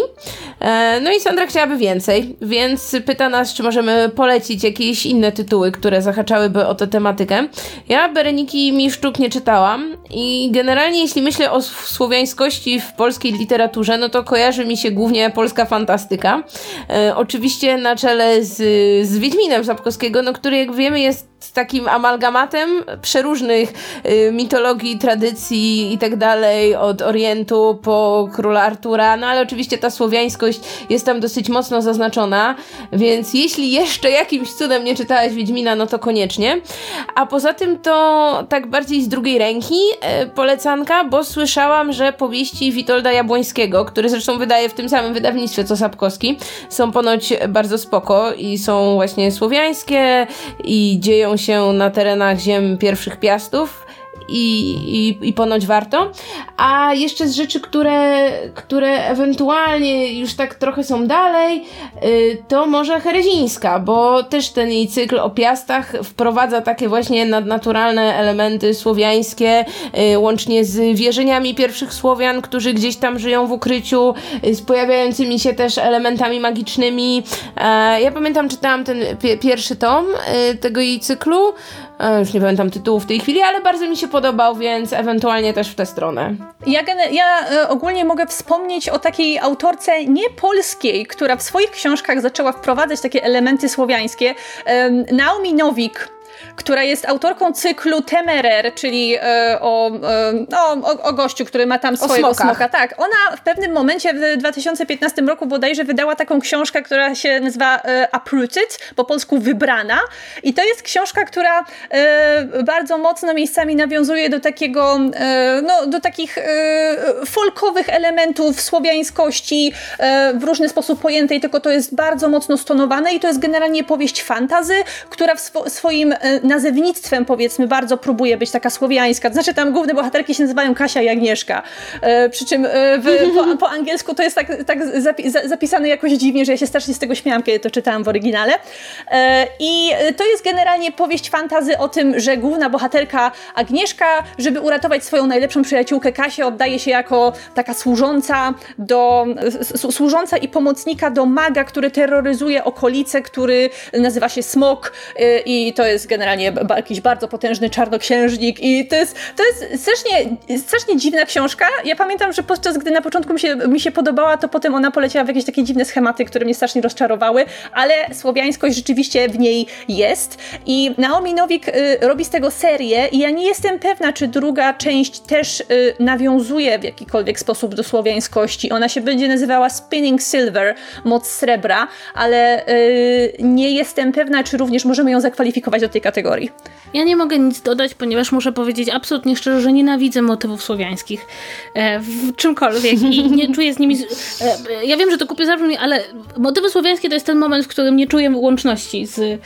Yy, no i Sandra chciałaby więcej, więc pyta nas, czy możemy polecić jakieś inne tytuły, które zahaczałyby o tę tematykę. Ja Bereniki Miszczuk nie czytałam i generalnie jeśli myślę o słowiańskości w polskiej literaturze, no to kojarzy mi się głównie polska fantastyka. Yy, oczywiście na czele z, z Wiedźminem Sapkowskiego, no który jak wiemy jest takim amalgamatem przeróżnych y, mitologii, tradycji i tak dalej, od Orientu po króla Artura, no ale oczywiście ta słowiańskość jest tam dosyć mocno zaznaczona, więc jeśli jeszcze jakimś cudem nie czytałeś Wiedźmina, no to koniecznie. A poza tym to tak bardziej z drugiej ręki y, polecanka, bo słyszałam, że powieści Witolda Jabłońskiego, który zresztą wydaje w tym samym wydawnictwie co Sapkowski, są ponoć bardzo spoko i są właśnie słowiańskie i dzieją się na terenach ziem pierwszych piastów i, i, i ponoć warto. A jeszcze z rzeczy, które, które ewentualnie już tak trochę są dalej, yy, to może Herezińska, bo też ten jej cykl o piastach wprowadza takie właśnie nadnaturalne elementy słowiańskie, yy, łącznie z wierzeniami pierwszych Słowian, którzy gdzieś tam żyją w ukryciu, yy, z pojawiającymi się też elementami magicznymi. E, ja pamiętam, czytałam ten pierwszy tom y, tego jej cyklu, już nie pamiętam tytułu w tej chwili, ale bardzo mi się podobał, więc ewentualnie też w tę stronę. Ja, ja e, ogólnie mogę wspomnieć o takiej autorce nie polskiej, która w swoich książkach zaczęła wprowadzać takie elementy słowiańskie. Naomi Nowik która jest autorką cyklu Temerer, czyli e, o, e, no, o, o, gościu, który ma tam swojego smoka. Tak, ona w pewnym momencie w 2015 roku bodajże wydała taką książkę, która się nazywa e, Uprooted, po polsku Wybrana. I to jest książka, która bardzo mocno miejscami nawiązuje do takiego, no, do takich folkowych elementów słowiańskości w różny sposób pojętej, tylko to jest bardzo mocno stonowane i to jest generalnie powieść fantazy, która w swo swoim nazewnictwem powiedzmy bardzo próbuje być taka słowiańska. To znaczy tam główne bohaterki się nazywają Kasia i Agnieszka. E, przy czym e, w, po, po, angielsku to jest tak, tak zapi zapisane jakoś dziwnie, że ja się strasznie z tego śmiałam, kiedy to czytałam w oryginale. E, I to jest generalnie powieść fantazy o tym, że główna bohaterka Agnieszka, żeby uratować swoją najlepszą przyjaciółkę Kasię, oddaje się jako taka służąca do, służąca i pomocnika do maga, który terroryzuje okolice, który nazywa się Smok e, i to jest generalnie jakiś bardzo potężny czarnoksiężnik i to jest, to jest strasznie, strasznie dziwna książka. Ja pamiętam, że podczas gdy na początku mi się, mi się podobała, to potem ona poleciała w jakieś takie dziwne schematy, które mnie strasznie rozczarowały, ale słowiańskość rzeczywiście w niej jest i Naomi Nowik y, robi z tego serię i ja nie jestem pewna, czy druga część też y, nawiązuje w jakikolwiek sposób do słowiańskości. Ona się będzie nazywała Spinning Silver, moc srebra, ale y, nie jestem pewna, czy również możemy ją zakwalifikować do tej kategorii. Ja nie mogę nic dodać, ponieważ muszę powiedzieć absolutnie szczerze, że nienawidzę motywów słowiańskich e, w czymkolwiek i nie czuję z nimi. E, ja wiem, że to kupię zabrzmi, ale motywy słowiańskie to jest ten moment, w którym nie czuję łączności z e,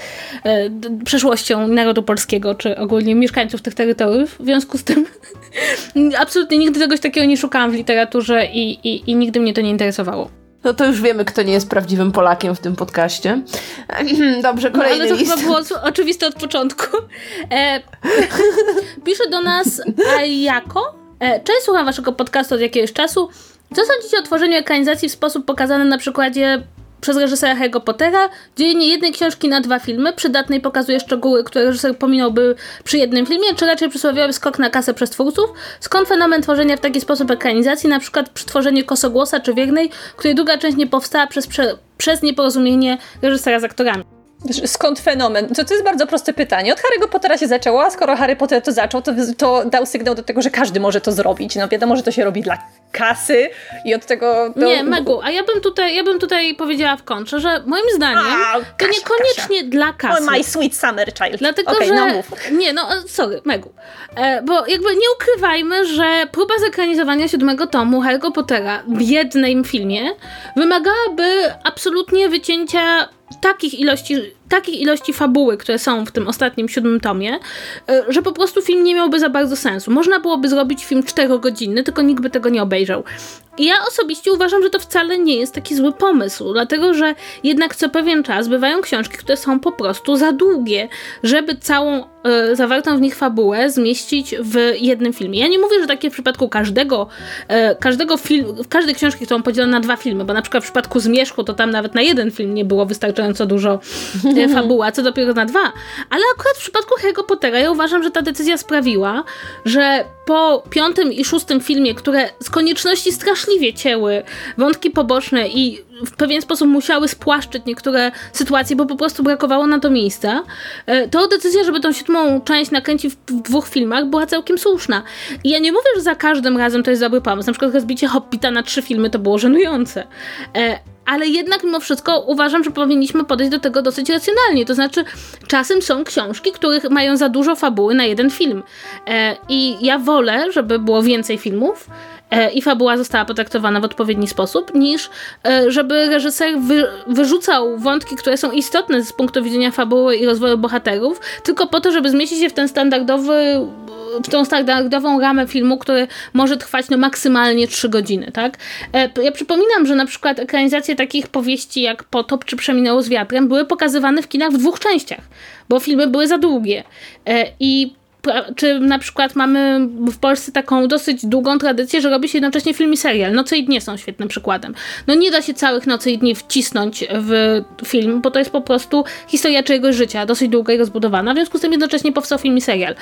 przeszłością narodu polskiego, czy ogólnie mieszkańców tych terytoriów. W związku z tym absolutnie nigdy czegoś takiego nie szukałam w literaturze i, i, i nigdy mnie to nie interesowało. No to już wiemy, kto nie jest prawdziwym Polakiem w tym podcaście. Dobrze, kolejny no, ale to list. chyba było oczywiste od początku. E, pisze do nas Ayako. E, cześć, słucham waszego podcastu od jakiegoś czasu. Co sądzicie o tworzeniu ekranizacji w sposób pokazany na przykładzie przez reżysera Harry'ego Pottera. Dzielenie jednej książki na dwa filmy przydatnej pokazuje szczegóły, które reżyser pominąłby przy jednym filmie, czy raczej przysłowiowy skok na kasę przez twórców. Skąd fenomen tworzenia w taki sposób ekranizacji, na przykład przy tworzeniu Kosogłosa czy Wiernej, której druga część nie powstała przez, prze, przez nieporozumienie reżysera z aktorami. Skąd fenomen? To, to jest bardzo proste pytanie. Od Harry'ego Pottera się zaczęło, a skoro Harry Potter to zaczął, to, to dał sygnał do tego, że każdy może to zrobić. No wiadomo, że to się robi dla kasy i od tego... To... Nie, Megu, a ja bym tutaj, ja bym tutaj powiedziała w kontrze, że moim zdaniem a, to Kasia, niekoniecznie Kasia. dla kasy. Oh, my sweet summer child. Dlatego, okay, że... No mów. Nie, no sorry, Megu. E, bo jakby nie ukrywajmy, że próba zekranizowania siódmego tomu Harry'ego Pottera w jednym filmie wymagałaby absolutnie wycięcia takich ilości, takich ilości fabuły, które są w tym ostatnim siódmym tomie, e, że po prostu film nie miałby za bardzo sensu. Można byłoby zrobić film czterogodzinny, tylko nikt by tego nie obejrzał. I ja osobiście uważam, że to wcale nie jest taki zły pomysł, dlatego że jednak co pewien czas bywają książki, które są po prostu za długie, żeby całą e, zawartą w nich fabułę zmieścić w jednym filmie. Ja nie mówię, że takie w przypadku każdego, e, każdego filmu, każdej książki, którą podzielono na dwa filmy, bo na przykład w przypadku Zmierzchu to tam nawet na jeden film nie było wystarczająco dużo e, fabuła, co dopiero na dwa. Ale akurat w przypadku Harry Pottera ja uważam, że ta decyzja sprawiła, że po piątym i szóstym filmie, które z konieczności straszliwie cięły wątki poboczne i w pewien sposób musiały spłaszczyć niektóre sytuacje, bo po prostu brakowało na to miejsca, e, to decyzja, żeby tą siódmą część nakręcić w dwóch filmach była całkiem słuszna. I ja nie mówię, że za każdym razem to jest dobry pomysł. Na przykład rozbicie Hobbita na trzy filmy to było żenujące. Ale jednak mimo wszystko uważam, że powinniśmy podejść do tego dosyć racjonalnie. To znaczy, czasem są książki, których mają za dużo fabuły na jeden film. E, I ja wolę, żeby było więcej filmów, i fabuła została potraktowana w odpowiedni sposób, niż e, żeby reżyser wy, wyrzucał wątki, które są istotne z punktu widzenia fabuły i rozwoju bohaterów, tylko po to, żeby zmieścić się w ten standardowy w tą standardową ramę filmu, który może trwać no maksymalnie 3 godziny, tak? E, ja przypominam, że na przykład ekranizacje takich powieści jak Potop czy Przeminęło z wiatrem były pokazywane w kinach w dwóch częściach, bo filmy były za długie. E, I czy na przykład mamy w Polsce taką dosyć długą tradycję, że robi się jednocześnie film i serial. Noce i dnie są świetnym przykładem. No nie da się całych nocy i dni wcisnąć w film, bo to jest po prostu historia czyjegoś życia, dosyć długa i rozbudowana, w związku z tym jednocześnie powstał film i serial.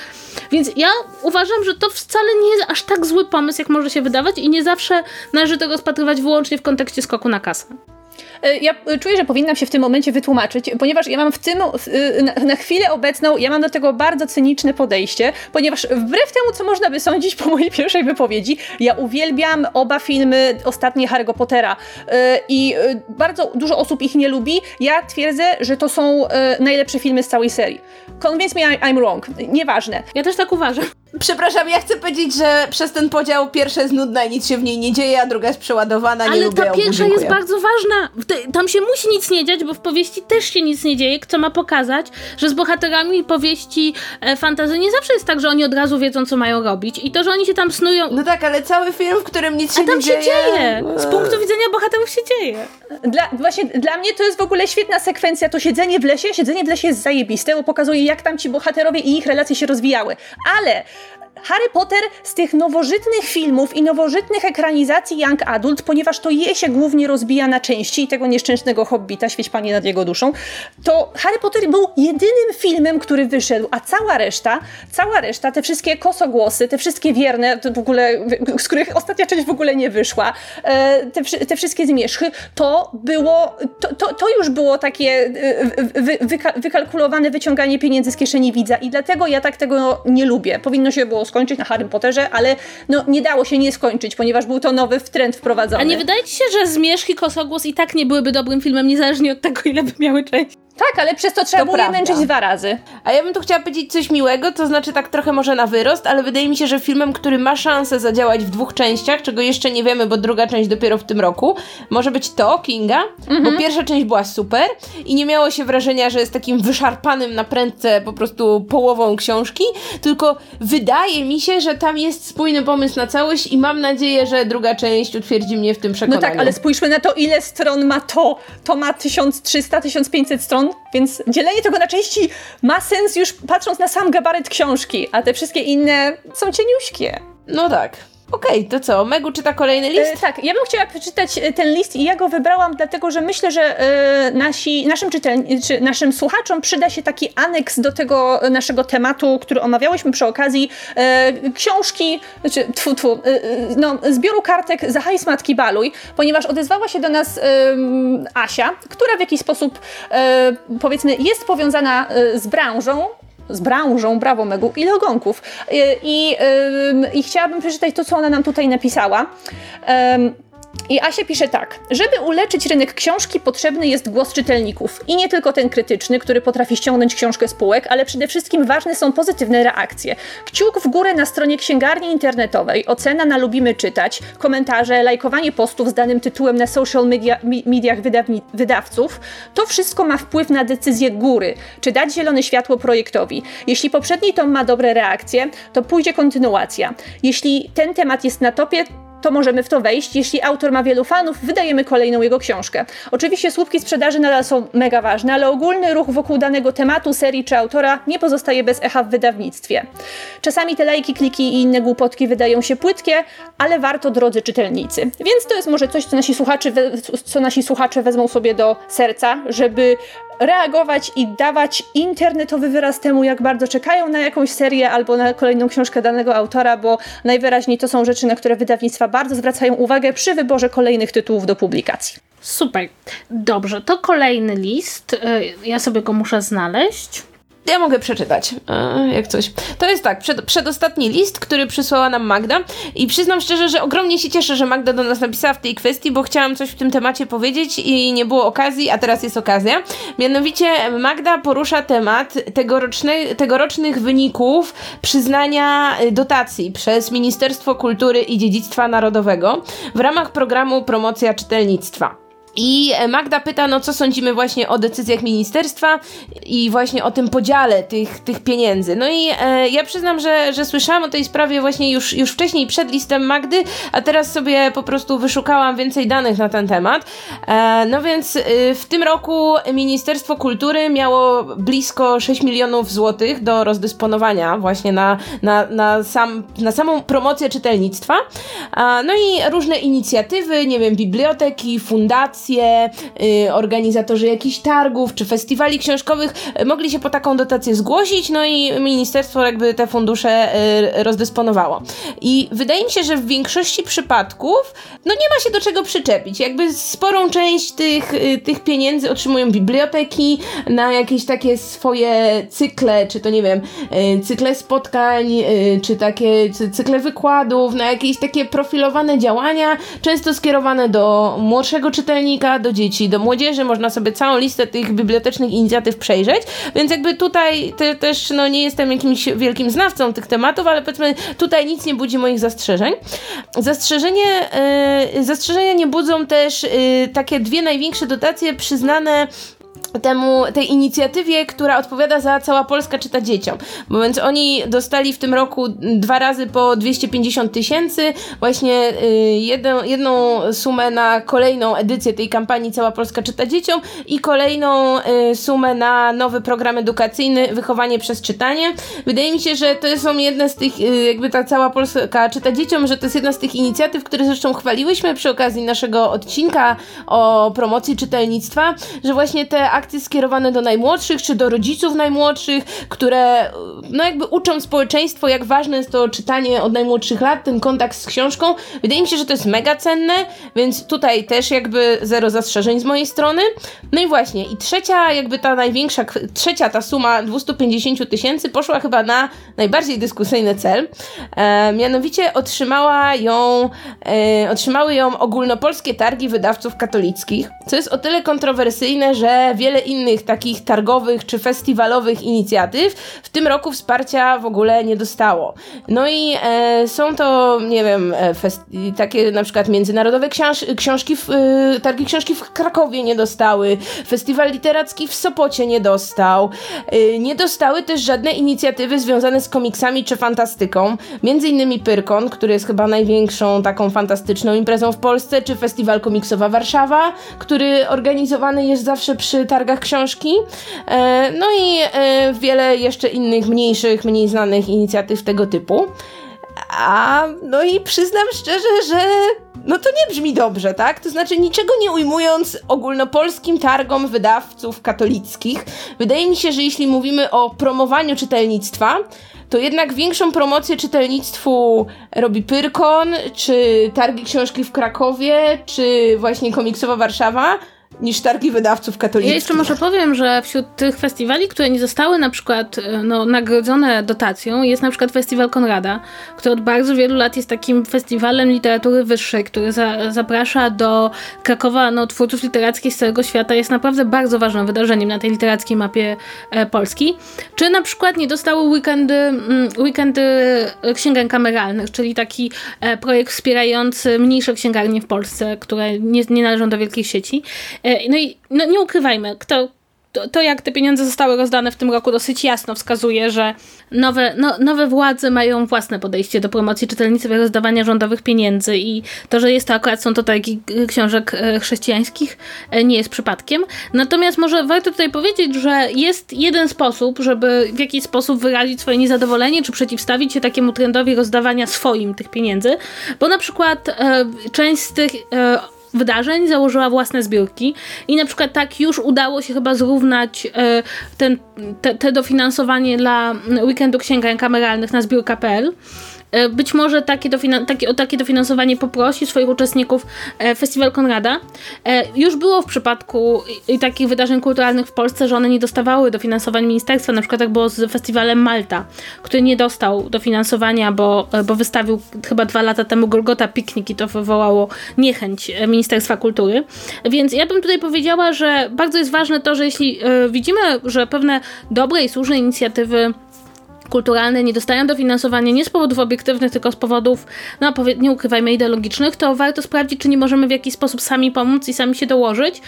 Więc ja uważam, że to wcale nie jest aż tak zły pomysł, jak może się wydawać i nie zawsze należy to rozpatrywać wyłącznie w kontekście skoku na kasę. E, ja czuję, że powinnam się w tym momencie wytłumaczyć, ponieważ ja mam w tym, na chwilę obecną, ja mam do tego bardzo cyniczne podejście, ponieważ wbrew temu, co można by sądzić po mojej pierwszej wypowiedzi, ja uwielbiam oba filmy ostatnie Harry'ego Pottera e, i e, bardzo dużo osób ich nie lubi. Ja twierdzę, że to są najlepsze filmy z całej serii. Convince me I'm wrong. Nieważne. Ja też tak uważam. Przepraszam, ja chcę powiedzieć, że przez ten podział pierwsza jest nudna i nic się w niej nie dzieje, a druga jest przeładowana, nie Ale ta obu, pierwsza dziękuję. jest bardzo ważna. Tam się musi nic nie dziać, bo w powieści też się nic nie dzieje, co ma pokazać, że z bohaterami powieści e, fantazy nie zawsze jest tak, że oni od razu wiedzą, co mają robić. I to, że oni się tam snują... No tak, ale cały film, w którym nic się a tam nie się dzieje... dzieje! Z punktu widzenia bohaterów się dzieje. Dla, właśnie dla mnie to jest w ogóle świetna sekwencja. To siedzenie w lesie, siedzenie w lesie jest zajebiste, bo pokazuje, jak tam ci bohaterowie i ich relacje się rozwijały. Ale Harry Potter z tych nowożytnych filmów i nowożytnych ekranizacji Young Adult, ponieważ to je się głównie rozbija na części i tego nieszczęsnego hobbita, świeć panie nad jego duszą, to Harry Potter był jedynym filmem, który wyszedł, a cała reszta, cała reszta, te wszystkie kosogłosy, te wszystkie wierne, w ogóle, z których ostatnia część w ogóle nie wyszła, e, te, te wszystkie zmierzchy, to było, to, to, to już było takie e, wy, wykalkulowane wyciąganie pieniędzy z kieszeni widza i dlatego ja tak tego nie lubię. Powinno się było skończyć na Harry Potterze, ale no, nie dało się nie skończyć, ponieważ był to nowy trend wprowadzony. A nie wydaje ci się, że Zmierzch i Kosogłos i tak nie byłyby dobrym filmem, niezależnie od tego, ile by miały część? Tak, ale przez to trzeba było je męczyć dwa razy. A ja bym tu chciała powiedzieć coś miłego, to znaczy tak trochę może na wyrost, ale wydaje mi się, że filmem, który ma szansę zadziałać w dwóch częściach, czego jeszcze nie wiemy, bo druga część dopiero w tym roku, może być to, Kinga, mhm. bo pierwsza część była super i nie miało się wrażenia, że jest takim wyszarpanym na prędce po prostu połową książki, tylko wydaje mi się, że tam jest spójny pomysł na całość i mam nadzieję, że druga część utwierdzi mnie w tym przekonaniu. No tak, ale spójrzmy na to, ile stron ma to. To ma 1300-1500 stron więc dzielenie tego na części ma sens już patrząc na sam gabaryt książki, a te wszystkie inne są cieniuśkie. No tak. Okej, okay, to co? Megu czyta kolejny list? E, tak, ja bym chciała przeczytać e, ten list i ja go wybrałam dlatego, że myślę, że e, nasi, naszym, czytelni, czy naszym słuchaczom przyda się taki aneks do tego naszego tematu, który omawiałyśmy przy okazji książki, znaczy tfu, tfu, no, zbioru kartek Zachaj Matki Baluj, ponieważ odezwała się do nas Asia, która w jakiś sposób powiedzmy jest powiązana z branżą, z branżą, brawo Megu, ile ogonków. I, i, i chciałabym przeczytać to, co ona nam tutaj napisała. I Asia pisze tak. Żeby uleczyć rynek książki, potrzebny jest głos czytelników. I nie tylko ten krytyczny, który potrafi ściągnąć książkę z półek, ale przede wszystkim ważne są pozytywne reakcje. Kciuk w górę na stronie księgarni internetowej, ocena na lubimy czytać, komentarze, lajkowanie postów z danym tytułem na social media, mediach wydawni, wydawców. To wszystko ma wpływ na decyzję góry, czy dać zielone światło projektowi. Jeśli poprzedni tom ma dobre reakcje, to pójdzie kontynuacja. Jeśli ten temat jest na topie, to możemy w to wejść. Jeśli autor ma wielu fanów, wydajemy kolejną jego książkę. Oczywiście słupki sprzedaży nadal są mega ważne, ale ogólny ruch wokół danego tematu, serii czy autora nie pozostaje bez echa w wydawnictwie. Czasami te lajki, kliki i inne głupotki wydają się płytkie, ale warto, drodzy czytelnicy. Więc to jest może coś, co nasi słuchacze, co nasi słuchacze wezmą sobie do serca, żeby reagować i dawać internetowy wyraz temu, jak bardzo czekają na jakąś serię albo na kolejną książkę danego autora, bo najwyraźniej to są rzeczy, na które wydawnictwa bardzo zwracają uwagę przy wyborze kolejnych tytułów do publikacji. Super. Dobrze, to kolejny list. Y, ja sobie go muszę znaleźć. Ja mogę przeczytać, e, jak coś. To jest tak, przed, przedostatni list, który przysłała nam Magda i przyznam szczerze, że ogromnie się cieszę, że Magda do nas napisała w tej kwestii, bo chciałam coś w tym temacie powiedzieć i nie było okazji, a teraz jest okazja. Mianowicie Magda porusza temat tegoroczny, tegorocznych wyników przyznania dotacji przez Ministerstwo Kultury i Dziedzictwa Narodowego w ramach programu Promocja Czytelnictwa. I Magda pyta, no co sądzimy właśnie o decyzjach ministerstwa i właśnie o tym podziale tych, tych pieniędzy. No i e, ja przyznam, że, że słyszałam o tej sprawie właśnie już, już wcześniej przed listem Magdy, a teraz sobie po prostu wyszukałam więcej danych na ten temat. E, no więc e, w tym roku Ministerstwo Kultury miało blisko 6 milionów złotych do rozdysponowania właśnie na, na, na, sam, na samą promocję czytelnictwa. No i różne inicjatywy, nie wiem, biblioteki, fundacje, y, organizatorzy jakichś targów czy festiwali książkowych y, mogli się po taką dotację zgłosić, no i ministerstwo jakby te fundusze y, rozdysponowało. I wydaje mi się, że w większości przypadków no nie ma się do czego przyczepić. Jakby sporą część tych, tych pieniędzy otrzymują biblioteki na jakieś takie swoje cykle, czy to nie wiem, cykle spotkań, czy takie cykle wykładów, na jakieś takie profilowane działania, często skierowane do młodszego czytelnika, do dzieci, do młodzieży, można sobie całą listę tych bibliotecznych inicjatyw przejrzeć, więc jakby tutaj te, też no, nie jestem jakimś wielkim znawcą tych tematów, ale powiedzmy tutaj nic nie budzi moich zastrzeżeń. Zastrzeżenie, yy, zastrzeżenia nie budzą też yy, takie dwie największe dotacje przyznane temu, tej inicjatywie, która odpowiada za Cała Polska czyta dzieciom. Bo więc oni dostali w tym roku dwa razy po 250 tysięcy, właśnie y, jedną, jedną sumę na kolejną edycję tej kampanii Cała Polska czyta dzieciom i kolejną y, sumę na nowy program edukacyjny Wychowanie przez czytanie. Wydaje mi się, że to są jedne z tych, y, jakby ta Cała Polska czyta dzieciom, że to jest jedna z tych inicjatyw, które zresztą chwaliłyśmy przy okazji naszego odcinka o promocji czytelnictwa, że właśnie te akcje skierowane do najmłodszych, czy do rodziców najmłodszych, które no jakby uczą społeczeństwo, jak ważne jest to czytanie od najmłodszych lat, ten kontakt z książką. Wydaje mi się, że to jest mega cenne, więc tutaj też jakby zero zastrzeżeń z mojej strony. No i właśnie, i trzecia, jakby ta największa, trzecia ta suma 250 tysięcy poszła chyba na najbardziej dyskusyjny cel. E, mianowicie otrzymała ją, e, otrzymały ją ogólnopolskie targi wydawców katolickich, co jest o tyle kontrowersyjne, że wiele wiele innych takich targowych czy festiwalowych inicjatyw. W tym roku wsparcia w ogóle nie dostało. No i e, są to, nie wiem, e, takie na przykład międzynarodowe książ książki, w, e, targi książki w Krakowie nie dostały, festiwal literacki w Sopocie nie dostał, e, nie dostały też żadne inicjatywy związane z komiksami czy fantastyką, między innymi Pyrkon, który jest chyba największą taką fantastyczną imprezą w Polsce, czy festiwal komiksowa Warszawa, który organizowany jest zawsze przy targach targach książki. E, no i e, wiele jeszcze innych mniejszych, mniej znanych inicjatyw tego typu. A no i przyznam szczerze, że no to nie brzmi dobrze, tak? To znaczy, niczego nie ujmując ogólnopolskim targom wydawców katolickich, wydaje mi się, że jeśli mówimy o promowaniu czytelnictwa, to jednak większą promocję czytelnictwu robi Pyrkon, czy targi książki w Krakowie, czy właśnie komiksowa Warszawa, niż targi wydawców katolickich. Ja jeszcze może powiem, że wśród tych festiwali, które nie zostały na przykład e, no, nagrodzone dotacją, jest na przykład Festiwal Konrada, który od bardzo wielu lat jest takim festiwalem literatury wyższej, który za, zaprasza do Krakowa no, twórców literackich z całego świata. Jest naprawdę bardzo ważnym wydarzeniem na tej literackiej mapie e, Polski. Czy na przykład nie dostały weekendy, mm, weekendy księgarni kameralnych, czyli taki e, projekt wspierający mniejsze księgarnie w Polsce, które nie, nie należą do wielkich sieci. E, no i no, nie ukrywajmy, kto, to, to, jak te pieniądze zostały rozdane w tym roku, dosyć jasno wskazuje, że nowe, no, nowe władze mają własne podejście do promocji czytelnictwa i rozdawania rządowych pieniędzy i to, że jest to akurat są to targi książek e, chrześcijańskich, e, nie jest przypadkiem. Natomiast może warto tutaj powiedzieć, że jest jeden sposób, żeby w jakiś sposób wyrazić swoje niezadowolenie, czy przeciwstawić się takiemu trendowi rozdawania swoim tych pieniędzy, bo na przykład e, część z tych e, wydarzeń założyła własne zbiórki i na przykład tak już udało się chyba zrównać e, ten, te, te dofinansowanie dla weekendu księgań kameralnych na zbiórka.pl być może takie, takie, o takie dofinansowanie poprosi swoich uczestników e, Festiwal Konrada. E, już było w przypadku takich wydarzeń kulturalnych w Polsce, że one nie dostawały dofinansowań ministerstwa, na przykład tak było z Festiwalem Malta, który nie dostał dofinansowania, bo, bo wystawił chyba dwa lata temu Golgota Piknik i to wywołało niechęć Ministerstwa Kultury. Więc ja bym tutaj powiedziała, że bardzo jest ważne to, że jeśli widzimy, że pewne dobre i słuszne inicjatywy kulturalne nie dostają dofinansowania nie z powodów obiektywnych, tylko z powodów, no nie ukrywajmy, ideologicznych, to warto sprawdzić, czy nie możemy w jakiś sposób sami pomóc i sami się dołożyć.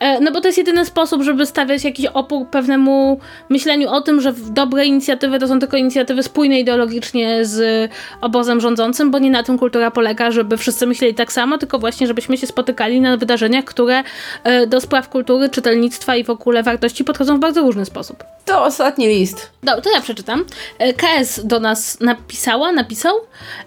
E, no bo to jest jedyny sposób, żeby stawiać jakiś opór pewnemu myśleniu o tym, że dobre inicjatywy to są tylko inicjatywy spójne ideologicznie z obozem rządzącym, bo nie na tym kultura polega, żeby wszyscy myśleli tak samo, tylko właśnie, żebyśmy się spotykali na wydarzeniach, które e, do spraw kultury, czytelnictwa i w ogóle wartości podchodzą w bardzo różny sposób. To ostatni list. No, to ja przeczytam. E, KS do nas napisała, napisał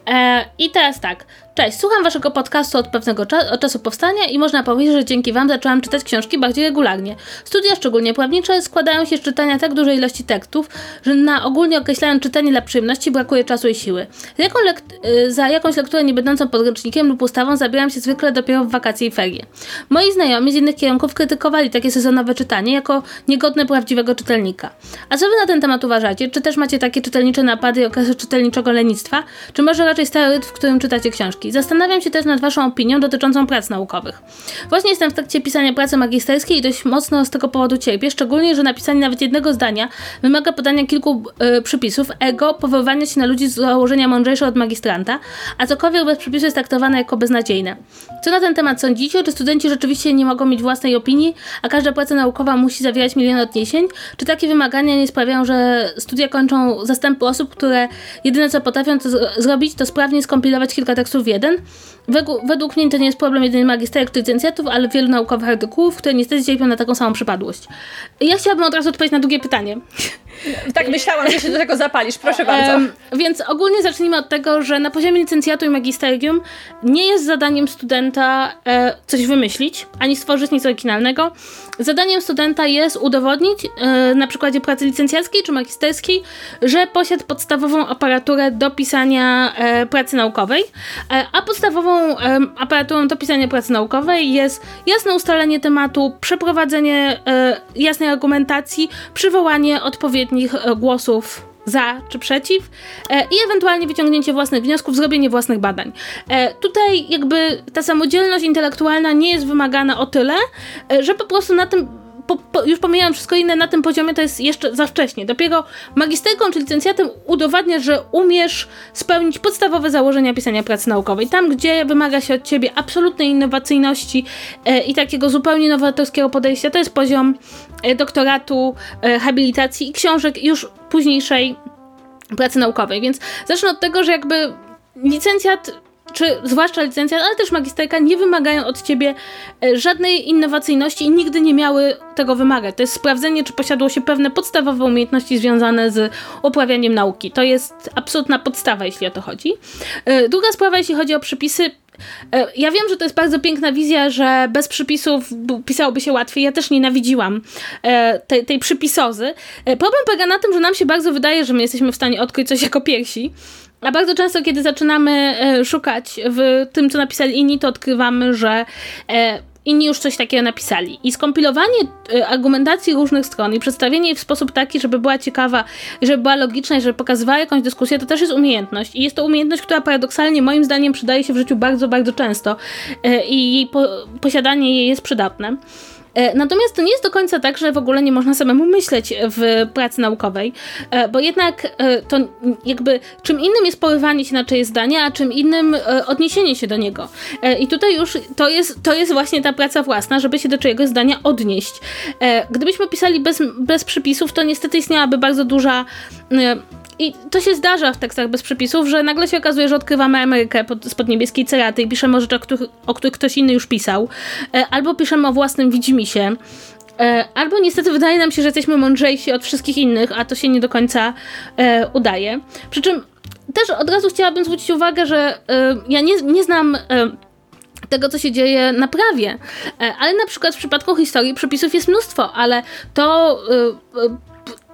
e, i teraz tak. Cześć, słucham waszego podcastu od pewnego cza od czasu powstania i można powiedzieć, że dzięki wam zaczęłam czytać książki bardziej regularnie. Studia, szczególnie prawnicze, składają się z czytania tak dużej ilości tekstów, że na ogólnie określając czytanie dla przyjemności brakuje czasu i siły. Jaką y, za jakąś lekturę nie będącą podręcznikiem lub ustawą zabieram się zwykle dopiero w wakacje i ferie. Moi znajomi z innych kierunków krytykowali takie sezonowe czytanie jako niegodne prawdziwego czytelnika. A co wy na ten temat uważacie? Czy też macie takie czytelnicze napady i okresy czytelniczego lenistwa? Czy może raczej rytm, w którym czytacie książki? Zastanawiam się też nad Waszą opinią dotyczącą prac naukowych. Właśnie jestem w trakcie pisania pracy magisterskiej i dość mocno z tego powodu cierpię, szczególnie, że napisanie nawet jednego zdania wymaga podania kilku y, przypisów, ego, powoływania się na ludzi z założenia mądrzejsze od magistranta, a cokolwiek bez przypisu jest traktowane jako beznadziejne. Co na ten temat sądzicie? Czy studenci rzeczywiście nie mogą mieć własnej opinii, a każda praca naukowa musi zawierać milion odniesień? Czy takie wymagania nie sprawiają, że studia kończą zastępy osób, które jedyne co potrafią to zrobić, to sprawnie skompilować kilka tekstów w jeden? Według, według mnie to nie jest problem jedynie magisterek czy licencjatów, ale wielu naukowych artykułów, które niestety cierpią na taką samą przypadłość. Ja chciałabym od razu odpowiedzieć na drugie pytanie. Tak myślałam, że się do tego zapalisz. Proszę bardzo. Um, więc ogólnie zacznijmy od tego, że na poziomie licencjatu i magisterium nie jest zadaniem studenta e, coś wymyślić, ani stworzyć nic oryginalnego. Zadaniem studenta jest udowodnić e, na przykładzie pracy licencjackiej czy magisterskiej, że posiada podstawową aparaturę do pisania e, pracy naukowej, e, a podstawową aparaturą do pisania pracy naukowej jest jasne ustalenie tematu, przeprowadzenie e, jasnej argumentacji, przywołanie odpowiednich e, głosów za czy przeciw e, i ewentualnie wyciągnięcie własnych wniosków, zrobienie własnych badań. Tutaj jakby ta samodzielność intelektualna nie jest wymagana o tyle, że po prostu na tym po, po, już pomijając wszystko inne, na tym poziomie to jest jeszcze za wcześnie. Dopiero magisterką czy licencjatem udowadniasz, że umiesz spełnić podstawowe założenia pisania pracy naukowej. Tam, gdzie wymaga się od ciebie absolutnej innowacyjności e, i takiego zupełnie nowatorskiego podejścia, to jest poziom e, doktoratu, e, habilitacji i książek już późniejszej pracy naukowej. Więc zacznę od tego, że jakby licencjat czy zwłaszcza licencjat, ale też magisterka nie wymagają od ciebie e, żadnej innowacyjności i nigdy nie miały tego wymagać. To jest sprawdzenie, czy posiadło się pewne podstawowe umiejętności związane z uprawianiem nauki. To jest absolutna podstawa, jeśli o to chodzi. E, druga sprawa, jeśli chodzi o przypisy, e, ja wiem, że to jest bardzo piękna wizja, że bez przypisów pisałoby się łatwiej. Ja też nienawidziłam tej, tej przypisozy. Problem polega na tym, że nam się bardzo wydaje, że my jesteśmy w stanie odkryć coś jako pierwsi. A bardzo często, kiedy zaczynamy e, szukać w tym, co napisali inni, to odkrywamy, że e, inni już coś takiego napisali. I skompilowanie e, argumentacji różnych stron i przedstawienie jej w sposób taki, żeby była ciekawa, żeby była logiczna i żeby pokazywała jakąś dyskusję, to też jest umiejętność. I jest to umiejętność, która paradoksalnie moim zdaniem przydaje się w życiu bardzo, bardzo często i jej posiadanie jej jest przydatne. E, natomiast to nie jest do końca tak, że w ogóle nie można samemu myśleć w pracy naukowej, e, bo jednak e, to jakby czym innym jest porywanie się na czyjeś zdania, a czym innym odniesienie się do niego. I tutaj już to jest, to jest właśnie ta praca własna, żeby się do czyjegoś zdania odnieść. Gdybyśmy pisali bez, bez przypisów, to niestety istniałaby bardzo duża i to się zdarza w tekstach bez przepisów, że nagle się okazuje, że odkrywamy Amerykę pod, spod niebieskiej ceraty i piszemy o rzeczach, o których ktoś inny już pisał, e, albo piszemy o własnym widzimisię, e, albo niestety wydaje nam się, że jesteśmy mądrzejsi od wszystkich innych, a to się nie do końca e, udaje. Przy czym też od razu chciałabym zwrócić uwagę, że ja nie, nie znam tego, co się dzieje na prawie. Ale na przykład w przypadku historii przepisów jest mnóstwo, ale to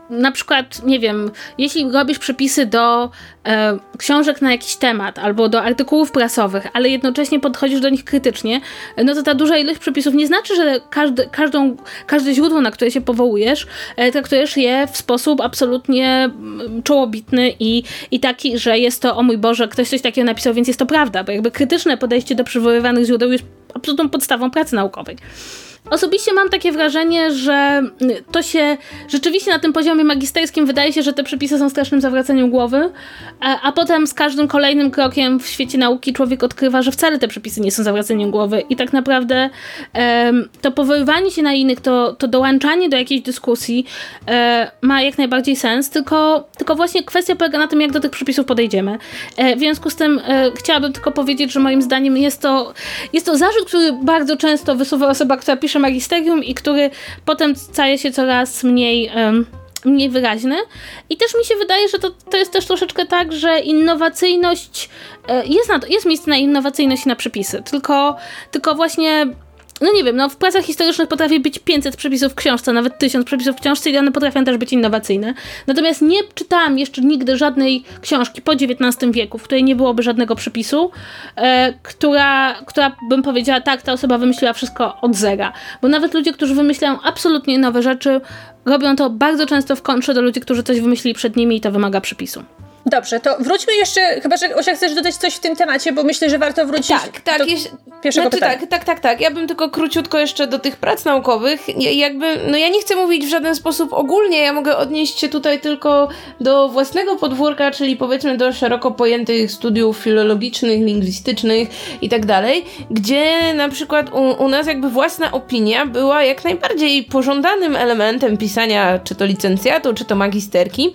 na przykład, nie wiem, jeśli robisz przepisy do e, książek na jakiś temat albo do artykułów prasowych, ale jednocześnie podchodzisz do nich krytycznie, no to ta duża ilość przepisów nie znaczy, że każdy, każdą, każde źródło, na które się powołujesz, e, traktujesz je w sposób absolutnie mm, czołobitny i, i taki, że jest to, o mój Boże, ktoś coś takiego napisał, więc jest to prawda, bo jakby krytyczne podejście do przywoływanych źródeł jest absolutną podstawą pracy naukowej. Osobiście mam takie wrażenie, że to się rzeczywiście na tym poziomie magisterskim wydaje się, że te przepisy są strasznym zawracaniem głowy, a, a potem z każdym kolejnym krokiem w świecie nauki człowiek odkrywa, że wcale te przepisy nie są zawracaniem głowy i tak naprawdę um, to powoływanie się na innych, to, to dołączanie do jakiejś dyskusji e, ma jak najbardziej sens, tylko, tylko właśnie kwestia polega na tym, jak do tych przepisów podejdziemy. E, w związku z tym e, chciałabym tylko powiedzieć, że moim zdaniem jest to, jest to zarzut, który bardzo często wysuwa osoba, która pisze magisterium i który potem staje się coraz mniej. Um, mniej wyraźny. I też mi się wydaje, że to, to jest też troszeczkę tak, że innowacyjność, e, jest, na to, jest miejsce na innowacyjność i na przepisy, tylko, tylko właśnie no nie wiem, no w pracach historycznych potrafi być 500 przepisów w książce, nawet 1000 przepisów w książce i one potrafią też być innowacyjne. Natomiast nie czytałam jeszcze nigdy żadnej książki po XIX wieku, w której nie byłoby żadnego przepisu, e, która, która bym powiedziała, tak, ta osoba wymyśliła wszystko od zera. Bo nawet ludzie, którzy wymyślają absolutnie nowe rzeczy, robią to bardzo często w kontrze do ludzi, którzy coś wymyślili przed nimi i to wymaga przepisu. Dobrze, to wróćmy jeszcze, chyba że Osia chcesz dodać coś w tym temacie, bo myślę, że warto wrócić tak, tak, do jeś... pierwszego znaczy, pytania. Tak, tak, tak, tak. Ja bym tylko króciutko jeszcze do tych prac naukowych. Ja, jakby, no ja nie chcę mówić w żaden sposób ogólnie, ja mogę odnieść się tutaj tylko do własnego podwórka, czyli powiedzmy do szeroko pojętych studiów filologicznych, lingwistycznych i tak dalej, gdzie na przykład u, u nas jakby własna opinia była jak najbardziej pożądanym elementem pisania czy to licencjatu, czy to magisterki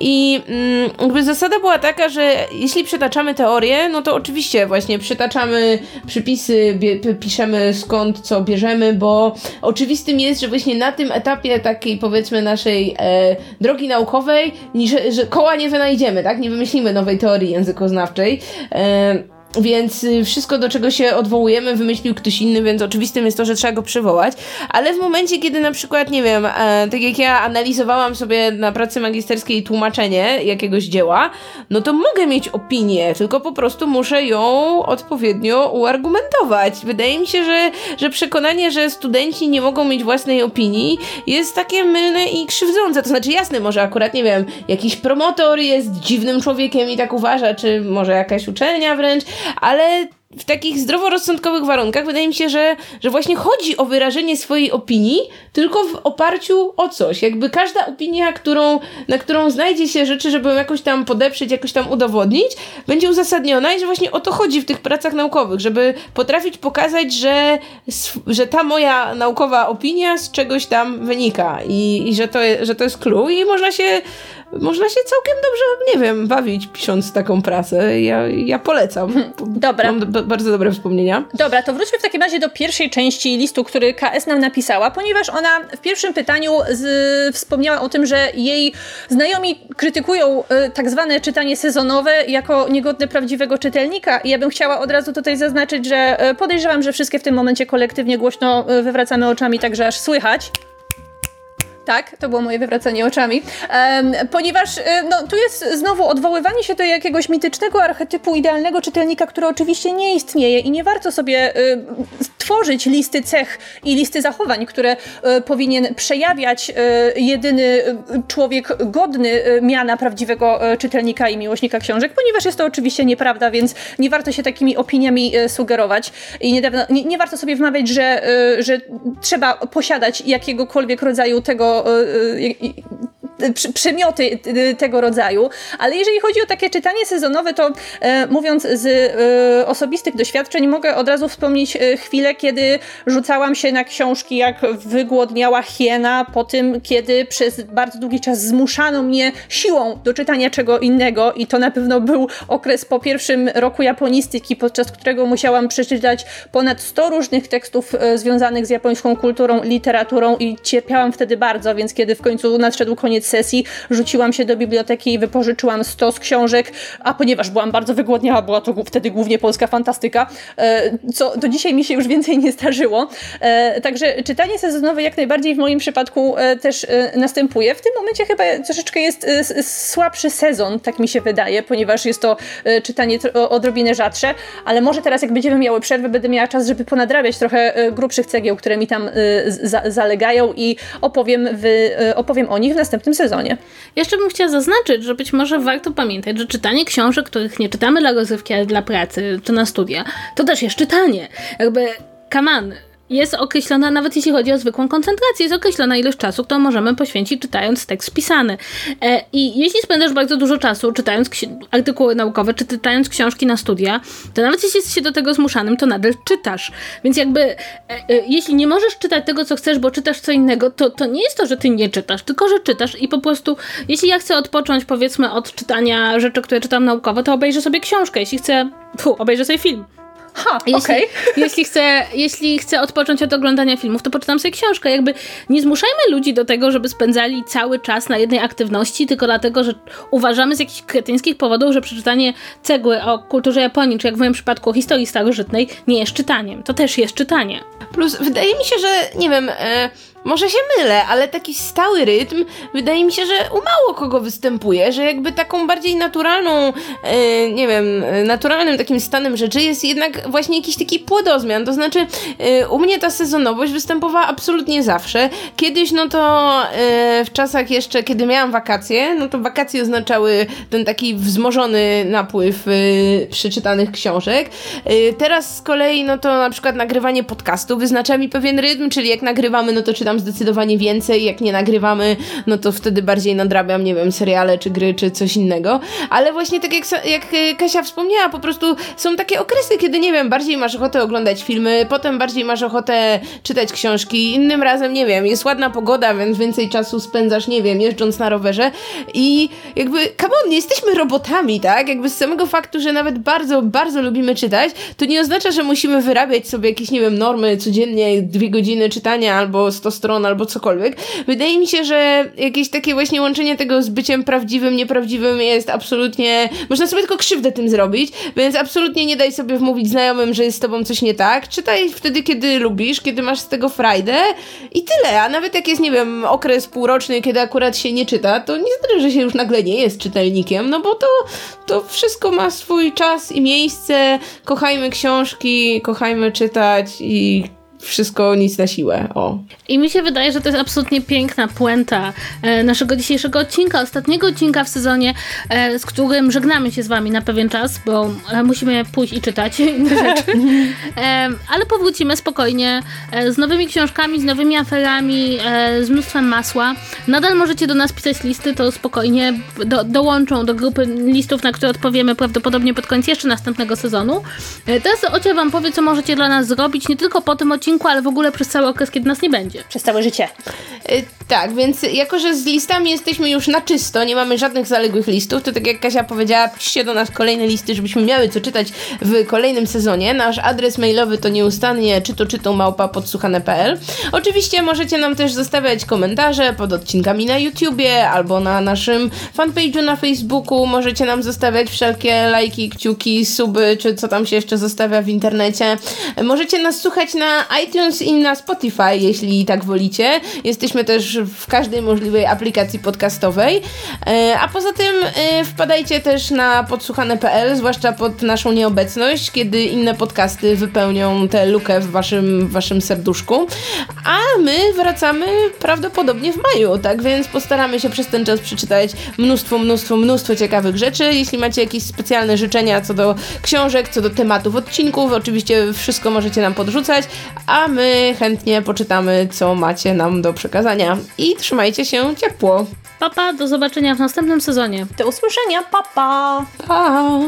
i mm, jakby zasada była taka, że jeśli przytaczamy teorię, no to oczywiście właśnie przytaczamy przypisy, piszemy skąd co bierzemy, bo oczywistym jest, że właśnie na tym etapie takiej powiedzmy naszej e, drogi naukowej, że, że koła nie wynajdziemy, tak? Nie wymyślimy nowej teorii językoznawczej. E, więc y, wszystko, do czego się odwołujemy, wymyślił ktoś inny, więc oczywistym jest to, że trzeba go przywołać. Ale w momencie, kiedy na przykład, nie wiem, e, tak jak ja analizowałam sobie na pracy magisterskiej tłumaczenie jakiegoś dzieła, no to mogę mieć opinię, tylko po prostu muszę ją odpowiednio uargumentować. Wydaje mi się, że, że przekonanie, że studenci nie mogą mieć własnej opinii jest takie mylne i krzywdzące. To znaczy, jasne, może akurat, nie wiem, jakiś promotor jest dziwnym człowiekiem i tak uważa, czy może jakaś uczelnia wręcz, ale w takich zdroworozsądkowych warunkach wydaje mi się, że, że właśnie chodzi o wyrażenie swojej opinii, tylko w oparciu o coś. Jakby każda opinia, którą, na którą znajdzie się rzeczy, żeby ją jakoś tam podeprzeć, jakoś tam udowodnić, będzie uzasadniona i że właśnie o to chodzi w tych pracach naukowych, żeby potrafić pokazać, że, że ta moja naukowa opinia z czegoś tam wynika i, i że, to, że to jest clue i można się można się całkiem dobrze, nie wiem, bawić pisząc taką pracę. Ja, ja polecam. Dobra. Mam bardzo dobre wspomnienia. Dobra, to wróćmy w takim razie do pierwszej części listu, który KS nam napisała, ponieważ ona w pierwszym pytaniu z, wspomniała o tym, że jej znajomi krytykują y, tak zwane czytanie sezonowe jako niegodne prawdziwego czytelnika. I ja bym chciała od razu tutaj zaznaczyć, że y, podejrzewam, że wszystkie w tym momencie kolektywnie głośno y, wywracamy oczami, także aż słychać. Tak, to było moje wywracanie oczami. Ponieważ e, no, tu jest znowu odwoływanie się do jakiegoś mitycznego archetypu idealnego czytelnika, który oczywiście nie istnieje i nie warto sobie y, tworzyć listy cech i listy zachowań, które y, powinien przejawiać y, jedyny człowiek godny miana prawdziwego czytelnika i miłośnika książek, ponieważ jest to oczywiście nieprawda, więc nie warto się takimi opiniami sugerować i nie, nie, nie warto sobie wmawiać, że, że trzeba posiadać jakiegokolwiek rodzaju tego 呃呃，一。Przymioty tego rodzaju, ale jeżeli chodzi o takie czytanie sezonowe, to e, mówiąc z e, osobistych doświadczeń, mogę od razu wspomnieć e, chwilę, kiedy rzucałam się na książki jak Wygłodniała hiena, po tym, kiedy przez bardzo długi czas zmuszano mnie siłą do czytania czego innego. I to na pewno był okres po pierwszym roku japonistyki, podczas którego musiałam przeczytać ponad 100 różnych tekstów związanych z japońską kulturą, literaturą i cierpiałam wtedy bardzo, więc kiedy w końcu nadszedł koniec sesji, rzuciłam się do biblioteki i wypożyczyłam stos książek, a ponieważ byłam bardzo wygłodniała, była to wtedy głównie polska fantastyka, e, co do dzisiaj mi się już więcej nie zdarzyło. E, także czytanie sezonowe jak najbardziej w moim przypadku e, też następuje. W tym momencie chyba troszeczkę jest słabszy sezon, tak mi się wydaje, ponieważ jest to czytanie odrobinę rzadsze, ale może teraz jak będziemy miały przerwę, będę miała czas, żeby ponadrabiać trochę grubszych cegieł, które mi tam zalegają i opowiem w, opowiem o nich w następnym sezonie. Jeszcze bym chciała zaznaczyć, że być może warto pamiętać, że czytanie książek, których nie czytamy dla rozrywki, ale dla pracy czy na studia, to też jest czytanie. Jakby, on, jest określona, nawet jeśli chodzi o zwykłą koncentrację, jest określona ilość czasu, którą możemy poświęcić czytając tekst pisany. E, I jeśli spędzasz bardzo dużo czasu czytając artykuły naukowe, czy czytając książki na studia, to nawet jeśli jesteś się do tego zmuszanym, to nadal czytasz. Więc jakby, e, e, jeśli nie możesz czytać tego, co chcesz, bo czytasz co innego, to, to nie jest to, że ty nie czytasz, tylko że czytasz i po prostu, jeśli ja chcę odpocząć, powiedzmy, od czytania rzeczy, które czytam naukowo, to obejrzę sobie książkę. Jeśli chcę, obejrzę sobie film. Ha, jeśli, okej. jeśli, chcę, jeśli chcę odpocząć od oglądania filmów, to poczytam sobie książkę. Jakby nie zmuszajmy ludzi do tego, żeby spędzali cały czas na jednej aktywności, tylko dlatego, że uważamy z jakichś kretyńskich powodów, że przeczytanie cegły o kulturze Japonii, czy jak w moim przypadku o historii starożytnej, nie jest czytaniem. To też jest czytanie. Plus, wydaje mi się, że nie wiem. E może się mylę, ale taki stały rytm wydaje mi się, że u mało kogo występuje, że jakby taką bardziej naturalną, e, nie wiem, naturalnym takim stanem rzeczy jest jednak właśnie jakiś taki płodozmian. To znaczy, e, u mnie ta sezonowość występowała absolutnie zawsze. Kiedyś, no to e, w czasach jeszcze, kiedy miałam wakacje, no to wakacje oznaczały ten taki wzmożony napływ e, przeczytanych książek. E, teraz z kolei, no to na przykład nagrywanie podcastu wyznacza mi pewien rytm, czyli jak nagrywamy, no to czytam czytam zdecydowanie więcej, jak nie nagrywamy, no to wtedy bardziej nadrabiam, nie wiem, seriale, czy gry, czy coś innego, ale właśnie tak jak, jak e, Kasia wspomniała, po prostu są takie okresy, kiedy, nie wiem, bardziej masz ochotę oglądać filmy, potem bardziej masz ochotę czytać książki, innym razem, nie wiem, jest ładna pogoda, więc więcej czasu spędzasz, nie wiem, jeżdżąc na rowerze i jakby, come on, nie jesteśmy robotami, tak? Jakby z samego faktu, że nawet bardzo, bardzo lubimy czytać, to nie oznacza, że musimy wyrabiać sobie jakieś, nie wiem, normy codziennie, dwie godziny czytania albo 100 stron albo cokolwiek. Wydaje mi się, że jakieś takie właśnie łączenie tego z byciem prawdziwym, nieprawdziwym jest absolutnie... Można sobie tylko krzywdę tym zrobić, więc absolutnie nie daj sobie wmówić znajomym, że jest z tobą coś nie tak. Czytaj wtedy, kiedy lubisz, kiedy masz z tego frajdę i tyle. A nawet jak jest, nie wiem, okres półroczny, kiedy akurat się nie czyta, to nie znaczy, że się już nagle nie jest czytelnikiem, no bo to, to wszystko ma swój czas i miejsce. Kochajmy książki, kochajmy czytać i wszystko nic na siłę. O. I mi się wydaje, że to jest absolutnie piękna puenta e, naszego dzisiejszego odcinka, ostatniego odcinka w sezonie, e, z którym żegnamy się z wami na pewien czas, bo e, musimy pójść i czytać inne rzeczy. Ale powrócimy spokojnie z nowymi książkami, z nowymi aferami, z mnóstwem masła. Nadal możecie do nas pisać listy, to spokojnie do, dołączą do grupy listów, na które odpowiemy prawdopodobnie pod koniec jeszcze następnego sezonu. teraz Ocia wam powie, co możecie dla nas zrobić, nie tylko po tym odcinku, odcinku, ale w ogóle przez cały okres, kiedy nas nie będzie. Przez całe życie. Y, tak, więc jako, że z listami jesteśmy już na czysto, nie mamy żadnych zaległych listów, to tak jak Kasia powiedziała, piszcie do nas kolejne listy, żebyśmy miały co czytać w kolejnym sezonie. Nasz adres mailowy to nieustannie czy to czytą małpa podsłuchane.pl. Oczywiście możecie nam też zostawiać komentarze pod odcinkami na YouTubie albo na naszym fanpage'u na Facebooku. Możecie nam zostawiać wszelkie lajki, kciuki, suby, czy co tam się jeszcze zostawia w internecie. Możecie nas słuchać na iTunes i na Spotify, jeśli tak wolicie. Jesteśmy też w każdej możliwej aplikacji podcastowej. E, a poza tym e, wpadajcie też na podsłuchane.pl, zwłaszcza pod naszą nieobecność, kiedy inne podcasty wypełnią tę lukę w waszym, w waszym serduszku. A my wracamy prawdopodobnie w maju, tak więc postaramy się przez ten czas przeczytać mnóstwo, mnóstwo, mnóstwo ciekawych rzeczy. Jeśli macie jakieś specjalne życzenia co do książek, co do tematów odcinków, oczywiście wszystko możecie nam podrzucać, a my chętnie poczytamy, co macie nam do przekazania. I trzymajcie się ciepło. Papa, do zobaczenia w następnym sezonie. Do usłyszenia, papa! Pa!